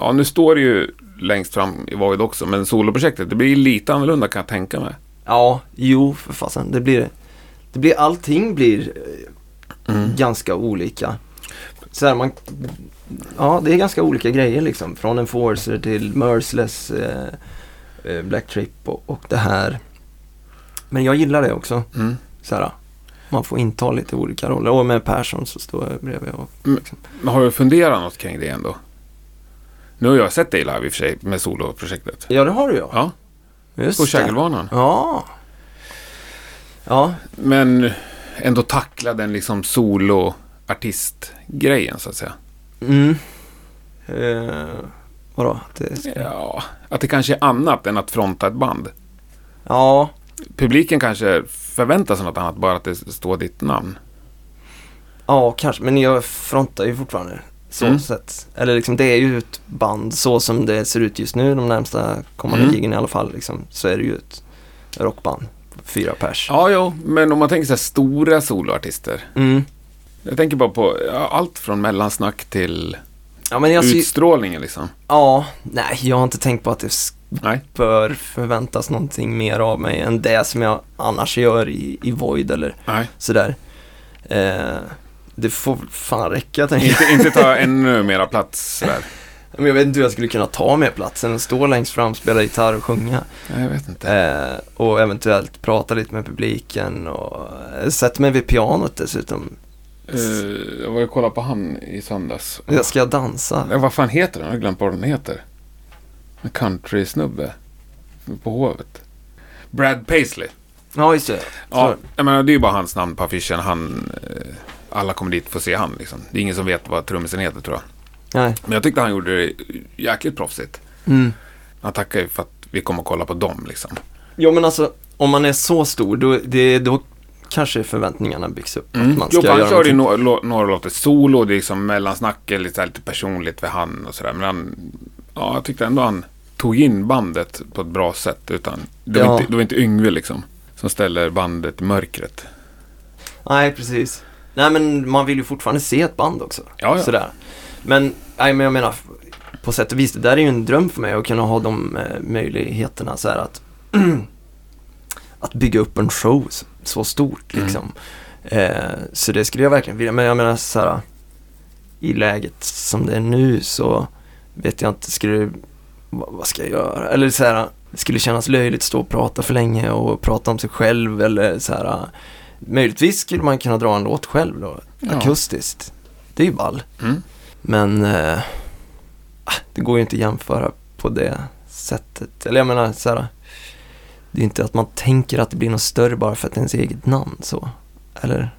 Ja, nu står det ju längst fram i Void också, men soloprojektet, det blir lite annorlunda kan jag tänka mig. Ja, jo för fasen. Det blir det. blir, allting blir eh, Mm. ganska olika. Så här, man, ja, det är ganska olika grejer liksom. Från Enforcer till Merciless, eh, Black Trip och, och det här. Men jag gillar det också. Mm. Så här, man får inta lite olika roller. Och med Persson så står jag bredvid. Och, Mm. liksom. Men har du funderat något kring det ändå? Nu har jag sett dig live i och för sig med soloprojektet. Ja, det har du ja. Ja, Just på. Kägelbanan. Ja. Ja, Men ändå tackla den liksom solo-artist-grejen så att säga. mm. Eh, vadå? Det ska... Ja, att det kanske är annat än att fronta ett band. Ja, Publiken kanske förväntar sig något annat, bara att det står ditt namn. ja, kanske. Men jag frontar ju fortfarande. Så Mm. sett. Eller liksom det är ju ett band så som det ser ut just nu de närmsta kommande Mm. giggen i alla fall. Liksom, så är det ju ett rockband. Fyra pers. Ja, jo, men om man tänker så här stora soloartister. Mm. Jag tänker bara på allt från mellansnack till Ja, men ser, utstrålningen liksom. ja, nej, jag har inte tänkt på att det Nej. bör förväntas någonting mer av mig än det som jag annars gör i, i Void eller Nej. sådär. Eh, det får fan räcka tänker jag. Inte, inte ta ännu mera plats sådär. Men jag vet inte hur jag skulle kunna ta mer plats än att stå längst fram, spela gitarr och sjunga. Jag vet inte. Eh, och eventuellt prata lite med publiken och sätta mig vid pianot dessutom. Eh, jag var och kollade på han i söndags. Jag ska dansa. Ja, vad fan heter den? Jag har glömt vad den heter. En country-snubbe. På Hovet. Brad Paisley. Ja, just det. Ja, jag menar, det är ju bara hans namn på affischen. Han, eh, alla kommer dit för att se han liksom. Det är ingen som vet vad trummisen heter tror jag. Nej. Men jag tyckte han gjorde det jäkligt proffsigt. Mm. Han tackar ju för att vi kommer att kolla på dem liksom. Jo, men alltså om man är så stor, då, det, då kanske förväntningarna byggs upp. Att man ska Jo, han körde ju någonting. no, lo, några låtar solo. Det är liksom mellansnack, lite, lite personligt för han och sådär. Men han, ja, jag tyckte ändå han tog in bandet på ett bra sätt. Utan det var, Ja. inte, det var inte Yngve liksom. Som ställer bandet i mörkret. Nej, precis. Nej, men man vill ju fortfarande se ett band också. Ja, ja. Sådär. Men, nej, men jag menar, på sätt och vis, det där är ju en dröm för mig att kunna ha de eh, möjligheterna så här att att bygga upp en show så, stort Mm. liksom. Eh, så det skulle jag verkligen vilja, men jag menar så här i läget som det är nu så vet jag inte, skulle vad, vad ska jag göra? Eller så här, det skulle kännas löjligt att stå och prata för länge och prata om sig själv eller så här. Möjligtvis skulle man kunna dra en låt själv då, Ja. akustiskt. Det är ju ball. Mm. Men eh, ah, det går ju inte att jämföra på det sättet. Eller jag menar så här, det är inte att man tänker att det blir något större bara för att det är ens eget namn så. Eller?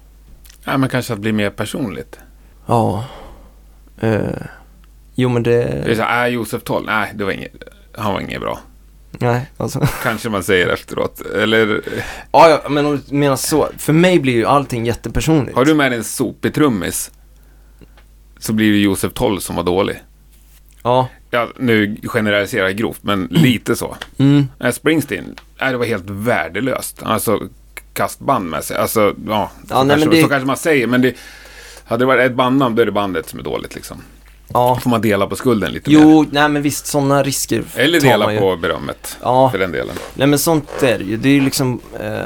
Ja, men kanske att bli mer personligt. Ja. Eh, jo men Det är det, så här, äh, Josef Toll, nej, det var inget, han var inget bra. nej alltså. Kanske man säger efteråt. Eller, Ja, ja, men om du menar så. För mig blir ju allting jättepersonligt. har du med en sopig trummis så blir det Josef Toll som var dålig. Ja. Ja, nu generaliserar jag grovt, men lite så. Mm. Nej, Springsteen, nej, det var helt värdelöst. Alltså, kastband med sig. Alltså, ja, så, Ja, nej, kanske, det- så kanske man säger, men det... Hade det varit ett bandnamn, då är det bandet som är dåligt liksom. Ja. får man dela på skulden lite mer. Jo, nej men visst sådana risker Eller dela ju. på berömmet, Ja. för den delen. Nej men sånt är det ju. Det är ju liksom eh,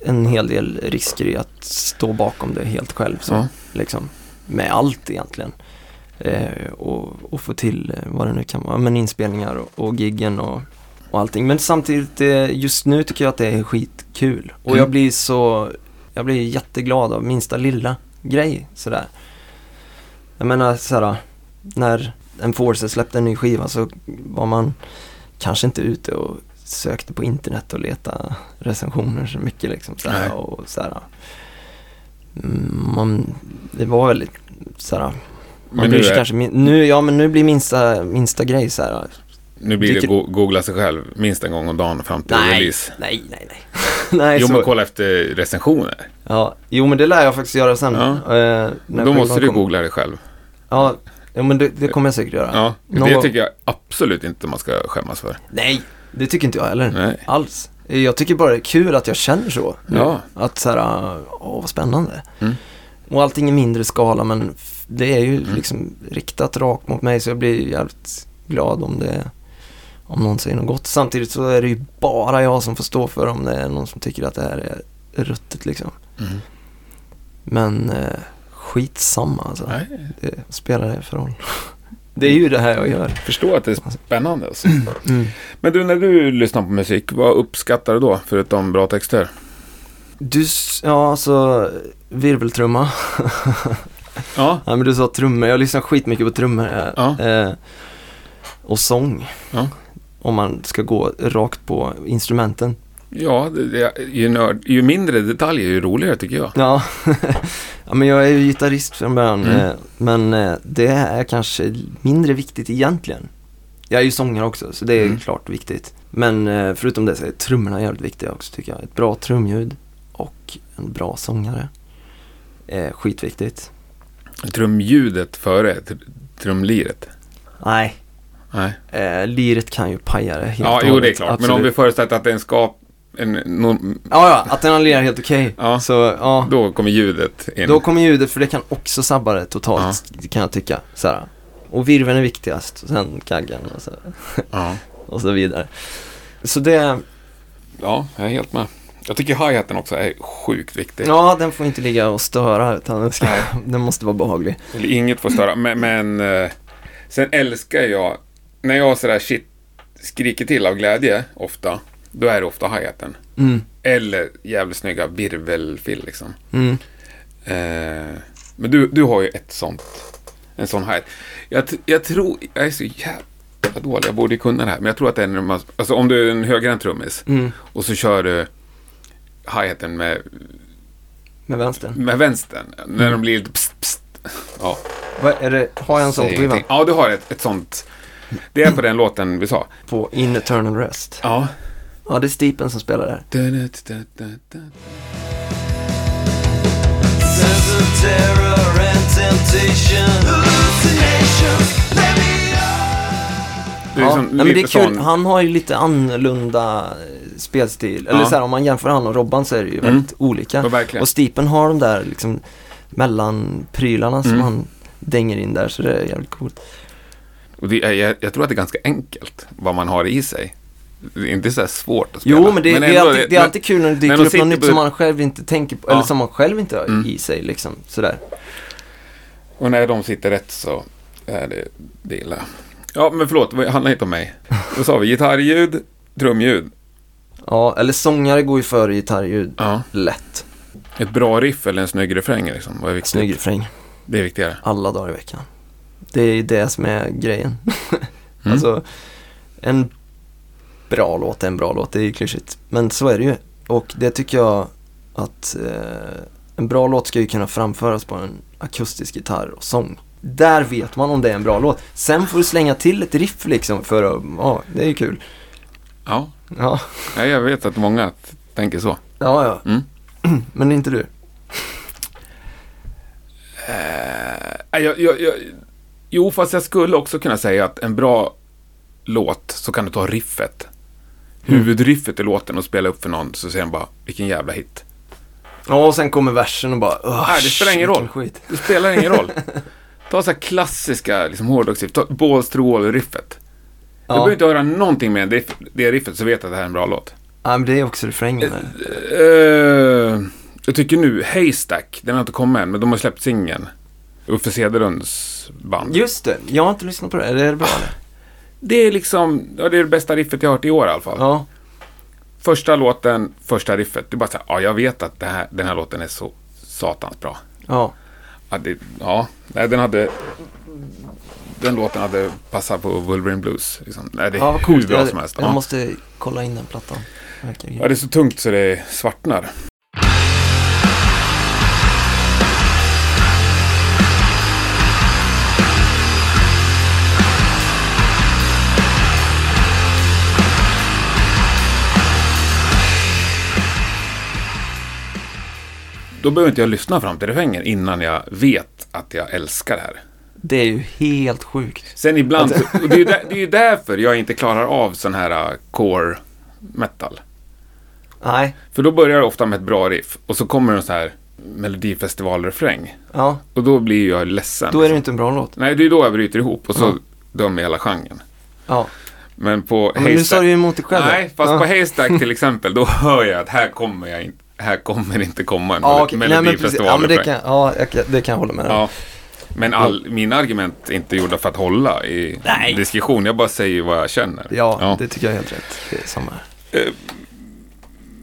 en hel del risker i att stå bakom det helt själv. Så, Ja. liksom, med allt egentligen. Eh, och, och få till eh, vad det nu kan vara. Men inspelningar och, och giggen och, och allting. Men samtidigt, eh, just nu tycker jag att det är skitkul. Och Mm. jag blir så, jag blir jätteglad av minsta lilla grej sådär. Jag menar såhär, när Enforcer släppte en ny skiva så var man kanske inte ute och sökte på internet och leta recensioner så mycket liksom. Såhär, och såhär, man, det var väldigt såhär, man Men nu, är, kanske, nu, ja men nu blir minsta, minsta grej såhär. Nu blir det go googla sig själv minst en gång om dagen fram till Nej, release. nej, nej, nej. Nej, Jo, så, men kolla efter recensioner. ja. Jo, men det lär jag faktiskt göra sen. Ja. Eh, Då måste du kommer. googla det själv. Ja, ja men det, det kommer jag säkert göra. Ja, Någon det gång- tycker jag absolut inte man ska skämmas för. Nej, det tycker inte jag heller. Nej. Alls. Jag tycker bara det är kul att jag känner så. Ja. Att så här, åh vad spännande. Mm. Och allting i mindre skala men det är ju liksom riktat rakt mot mig så jag blir jävligt glad om det om någon säger något gott. Samtidigt så är det ju bara jag som får stå för om det är någon som tycker att det här är ruttet liksom. Mm. Men eh, skitsamma alltså. Nej, Det spelar det för roll. Det är ju det här jag gör. jag förstår att det är spännande. Alltså. Mm. Men du, när du lyssnar på musik, vad uppskattar du då, förutom bra texter? Du, ja alltså virveltrumma. Ja, Ja men du sa trummor, jag lyssnar skitmycket på trummor. eh, Ja. Eh, och sång. Ja. Om man ska gå rakt på instrumenten. ja det, ju, nörd, ju mindre detaljer, ju roligare tycker jag. Ja, ja men jag är ju gitarrist från början. Mm. eh, Men eh, det är kanske mindre viktigt egentligen. Jag är ju sångare också, så det är Mm. klart viktigt. Men eh, förutom det så är trummorna jävligt viktiga också tycker jag. Ett bra trumljud och en bra sångare. är skitviktigt. Trumljudet före tr- trumliret. Nej, Nej. eh, liret kan ju paja det helt Ja, jo det är klart. Men absolut. om vi förutsätter att det är en skap... En, någon, Ja, ja, att den lirar helt okej. Ja. Så, ja. då kommer ljudet in. Då kommer ljudet, för det kan också sabba det totalt, det kan jag tycka. Så här. Och virveln är viktigast, och sen kaggen och så, Ja. och så vidare. Så det, ja, jag är helt med. Jag tycker hi-haten också är sjukt viktig. ja den får inte ligga och störa, utan den, ska, den måste vara behaglig. Eller Inget får störa. Men, men eh, sen älskar jag, när jag sådär shit skriker till av glädje ofta, då är det ofta hi-haten. Mm, Eller jävligt snygga virvelfill liksom. mm. Eh, men du, du har ju ett sånt, en sån hi jag, jag tror, jag är så jävla dålig, jag borde kunna det här, men jag tror att det är när man, alltså om du är en högerhänt trummis Mm. och så kör du hi-haten med, Med vänstern. med vänstern, när de blir lite pst, pst. Ja, Vad är det, har jag en sån ingenting. Ja, du har ett, ett sånt. Det är på den låten vi sa. På In Eternal Rest. Ja. Ja, det är Steepen som spelar där. Det är Ja, som nej, men det är kul. sån- Han har ju lite annorlunda spelstil. Eller Ja. så här, om man jämför han och Robban så är det ju Mm. väldigt olika. Ja, verkligen. Och Steepen har de där liksom mellanprylarna som Mm. han dänger in där, så det är jävligt coolt. Och det jag, jag tror att det är ganska enkelt vad man har i sig. Det är inte så svårt att spela. Jo, men det, det, är, alltid, det är alltid kul när det dyker upp något nytt som man själv inte tänker på, Ja. eller som man själv inte har Mm. i sig liksom. Sådär. Och när de sitter rätt så är det, det illa. Ja, men förlåt, det handlar inte om mig. Då sa vi gitarrljud, trumljud. Ja, eller sångare går ju före gitarrljud. Ja. Lätt. Ett bra riff eller en snygg refräng liksom. Vad är viktigt? Snygg refräng. Det är viktigare. Alla dagar i veckan. Det är det som är grejen. Mm. Alltså, en bra låt är en bra låt, det är ju klyschigt. Men så är det ju. Och det tycker jag att eh, en bra låt ska ju kunna framföras på en akustisk gitarr och sång. Där vet man om det är en bra låt. Sen får du slänga till ett riff liksom för att, ja, det är ju kul. Ja, Ja, Ja, jag vet att många tänker så. ja, ja. Mm. Men inte du. Nej, Jag, jag, jag, jo, fast jag skulle också kunna säga att en bra låt så kan du ta riffet. Mm. Huvudriffet i låten och spela upp för någon så säger den bara vilken jävla hit. Ja, och sen kommer versen och bara, "Ugh, Nej, det spelar ingen roll. Skit. Det spelar ingen roll. Ta så här klassiska liksom, hårdrocksriff. Ta Balls to Wall-riffet. Du Ja. behöver inte höra någonting med det, det riffet så vet att det här är en bra låt. ja, men det är också refrängen där. Eh, jag tycker nu, Haystack, den har inte kommit än, men de har släppt singeln. Uffe Cederlunds band. Just det, jag har inte lyssnat på det. Är det bra eller? Det är liksom, ja, det är det bästa riffet jag har hört i år i alla fall. Ja. Första låten, första riffet. Det är bara så här, ja jag vet att här, den här låten är så satans bra. Ja. Ja, det, ja nej, den hade... Den låten hade passat på Wolverine Blues. Liksom. Nej, det är Ja, vad hur bra Jag, som helst. jag Ja. måste kolla in den plattan. Verkar grym. ja, det är så tungt så det svartnar. Då behöver inte jag lyssna fram till refrängen innan jag vet att jag älskar det här. Det är ju helt sjukt. Sen ibland, det är ju där, det är därför jag inte klarar av sån här uh, core metal. Nej, För då börjar det ofta med ett bra riff och så kommer en sån här melodifestivalrefräng. ja, Och då blir jag ledsen. då är det inte en bra låt. Nej, det är då jag bryter ihop och så Ja. dömer hela genren. Ja, Men på Ja, men nu sa du ju emot dig själv. Nej, fast ja. på Haystack till exempel, då hör jag att här kommer jag inte, här kommer inte komma en Ja, ja, men precis. Ja, men det kan, ja, det kan jag hålla med om. Ja. Men all, mina argument är inte gjorda för att hålla i Nej. diskussion. Jag bara säger vad jag känner. Ja, det tycker jag är helt rätt. Det är samma här.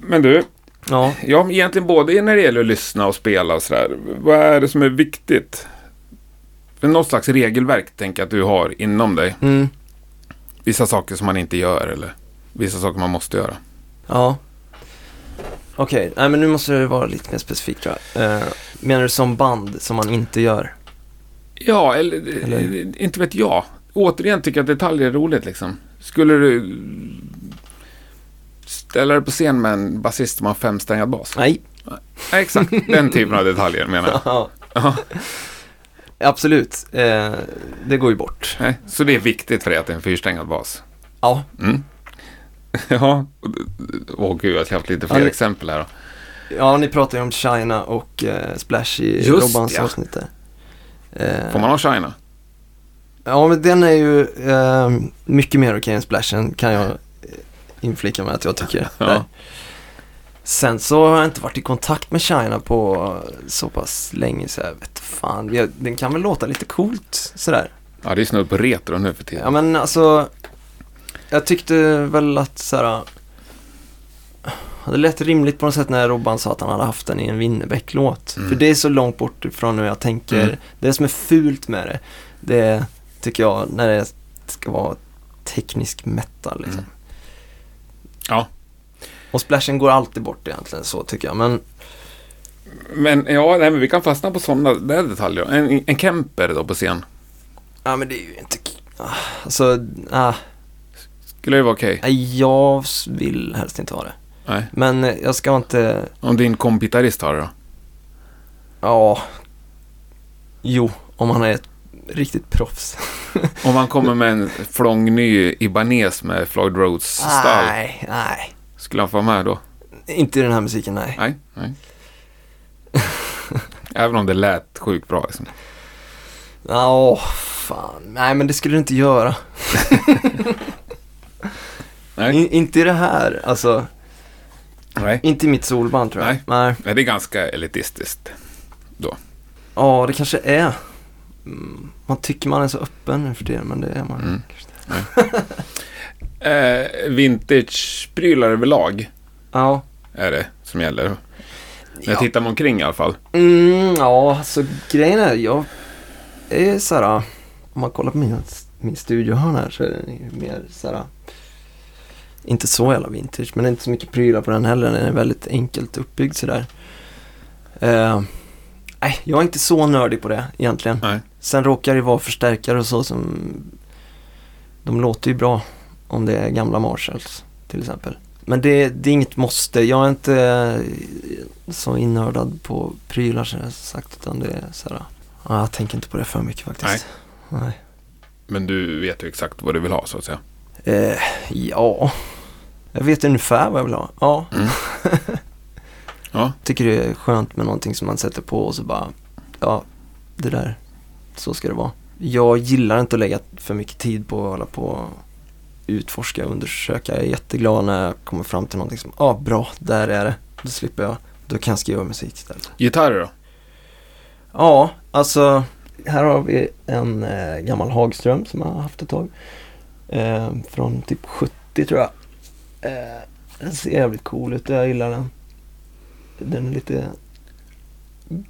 Men du, Ja, ja, egentligen både när det gäller att lyssna och spela och sådär. Vad är det som är viktigt? För något slags regelverk tänker jag att du har inom dig. mm, Vissa saker som man inte gör eller vissa saker man måste göra. ja. Okej, nej men nu måste det vara lite mer specifikt tror jag. Eh, menar du som band som man inte gör? Ja, eller, Eller- inte vet jag. Återigen tycker jag att detaljer är roligt liksom. Skulle du ställa dig på scen med en basist som har femsträngad bas? Nej. Nej, exakt. Den typen av detaljer menar jag. Ja, Ja. absolut. Eh, det går ju bort. Nej, Så det är viktigt för dig att det är en fyrsträngad bas? Ja, Mm. Ja, åh gud, jag har haft lite fler Ja, exempel här då. ja ni pratar ju om China och eh, Splash i Just Robbans ja. avsnitt. Eh, Får man ha China? Ja, men den är ju eh, mycket mer okej än Splashen kan jag eh, inflika med att jag tycker. Ja. Sen så har jag inte varit i kontakt med China på så pass länge så jag vet fan. Den kan väl låta lite coolt sådär. Ja, det är snudd på retro nu för tiden. Ja men alltså, jag tyckte väl att såhär, det lät rimligt på något sätt när Robban sa att han hade haft den i en Winnerbäck-låt. Mm. För det är så långt bort ifrån hur jag tänker. Mm. Det som är fult med det, det tycker jag när det ska vara teknisk metal liksom. Mm. Ja. Och splashen går alltid bort egentligen så tycker jag. Men Men ja, nej, men vi kan fastna på sådana där detaljer. En, en Kemper då på scen. Ja men det är ju inte... ah, Alltså, ah, Skulle det vara okej? nej, jag vill helst inte ha det. Nej. Men eh, jag ska inte... Om din kompitarist har det då? Ja... Jo, om han är ett riktigt proffs. Om han kommer med en flångny Ibanez med Floyd Rhodes stall. Nej, nej. Skulle han få vara med då? Inte i den här musiken, nej. Nej. nej. Även om det lät sjukt bra liksom. Ja, åh, fan. Nej, men det skulle du inte göra. In, inte i det här, alltså. Nej. Inte i mitt solband tror jag. Nej. nej. Nej, det är ganska elitistiskt. Ja, det kanske är. Mm, Man tycker man är så öppen nu för det, men det är man Mm. kanske. Eh, Vintage-prylar överlag Ja. är det som gäller. När jag Ja. tittar mig omkring i alla fall. Mm, ja, så grejen är, jag är såhär, om man kollar på min, min studiohörn här så är ju mer såhär, inte så jävla vintage, men det är inte så mycket prylar på den heller, den är väldigt enkelt uppbyggd sådär. Eh, nej, jag är inte så nördig på det egentligen. Nej. Sen råkar det vara förstärkare och så som, de låter ju bra om det är gamla Marshalls till exempel. Men det, det är inget måste. Jag är inte eh, så innördad på prylar som jag sagt. Utan det är så här, ja, jag tänker inte på det för mycket faktiskt. Nej. Men du vet ju exakt vad du vill ha så att säga. Eh, ja, jag vet ungefär vad jag vill ha. Ja, Mm. Ja. tycker det är skönt med någonting som man sätter på och så bara, ja, det där, så ska det vara. Jag gillar inte att lägga för mycket tid på att hålla på och utforska och undersöka. Jag är jätteglad när jag kommer fram till någonting som, ja, ah, bra, där är det. Då slipper jag, då kan jag skriva musik istället. Gitarrer då? Ja, alltså här har vi en eh, gammal Hagström som jag har haft ett tag. Eh, från typ 70 tror jag. Eh, den ser jävligt cool ut, jag gillar den. Den är lite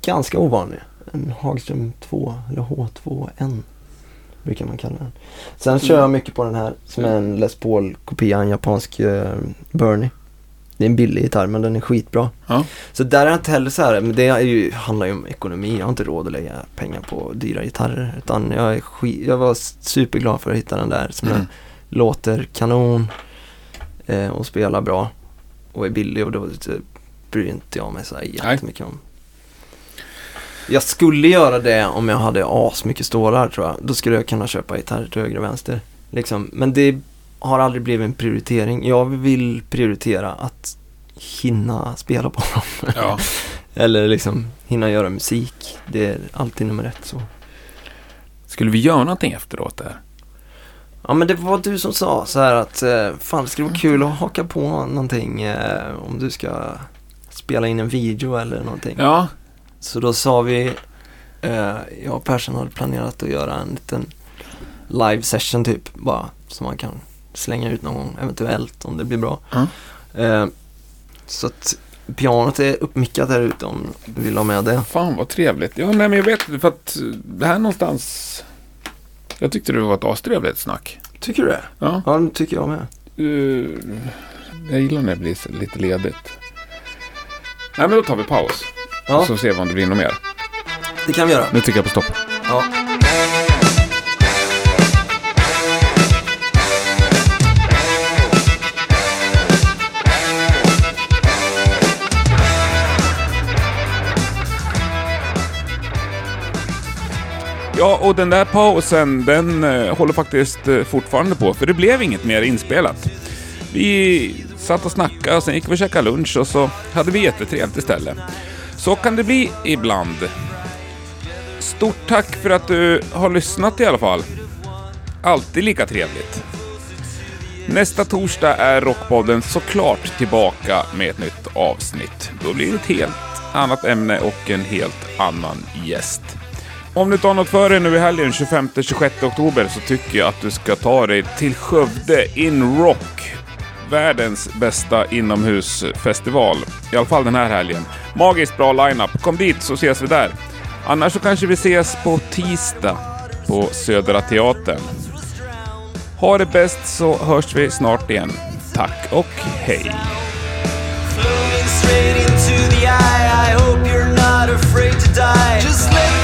ganska ovanlig. En Hagström 2 eller H2N brukar man kalla den. Sen kör jag mycket på den här som är en Les Paul-kopia, en japansk eh, Bernie. Det är en billig gitarr men den är skitbra. Ja. Så där är jag inte heller så här, men det är ju, handlar ju om ekonomi. Jag har inte råd att lägga pengar på dyra gitarrer. Utan jag, är skit, jag var superglad för att hitta den där som Mm. låter kanon eh, och spelar bra och är billig och då så bryr inte jag mig så här jättemycket om Jag skulle göra det om jag hade as mycket stålar tror jag. Då skulle jag kunna köpa gitarr till höger och vänster. Liksom. Men det har aldrig blivit en prioritering. Jag vill prioritera att hinna spela på dem. Ja. Eller liksom hinna göra musik. Det är alltid nummer ett så. Skulle vi göra någonting efteråt där? Ja men det var du som sa så här att eh, fan det skulle vara kul att haka på någonting eh, om du ska spela in en video eller någonting. Ja. Så då sa vi, eh, jag och Persson hade planerat att göra en liten live session typ bara som man kan slänga ut någon gång eventuellt om det blir bra. Mm. Så att pianot är uppmickat där ute om du vill ha med det. Fan vad trevligt. Ja, nej, men jag vet för att det här någonstans... Jag tyckte det var ett astrevligt snack. Tycker du det? Ja. Ja, det tycker jag med. Uh, jag gillar när det blir lite ledigt. Nej, men då tar vi paus. Ja, Så ser vi om det blir något mer. det kan vi göra. Nu tycker jag på stopp. Ja. Ja, och den där pausen, den eh, håller faktiskt eh, fortfarande på, för det blev inget mer inspelat. Vi satt och snackade, och sen gick vi och käkade lunch och så hade vi jättetrevligt istället. Så kan det bli ibland. Stort tack för att du har lyssnat i alla fall. Alltid lika trevligt. Nästa torsdag är Rockpodden såklart tillbaka med ett nytt avsnitt. Då blir det ett helt annat ämne och en helt annan gäst. Om du tar något för dig nu i helgen 25-26 oktober så tycker jag att du ska ta dig till Skövde In Rock. Världens bästa inomhusfestival. I alla fall den här helgen. Magiskt bra lineup. Kom dit så ses vi där. Annars så kanske vi ses på tisdag på Södra Teatern. Ha det bäst så hörs vi snart igen. Tack och hej! Just let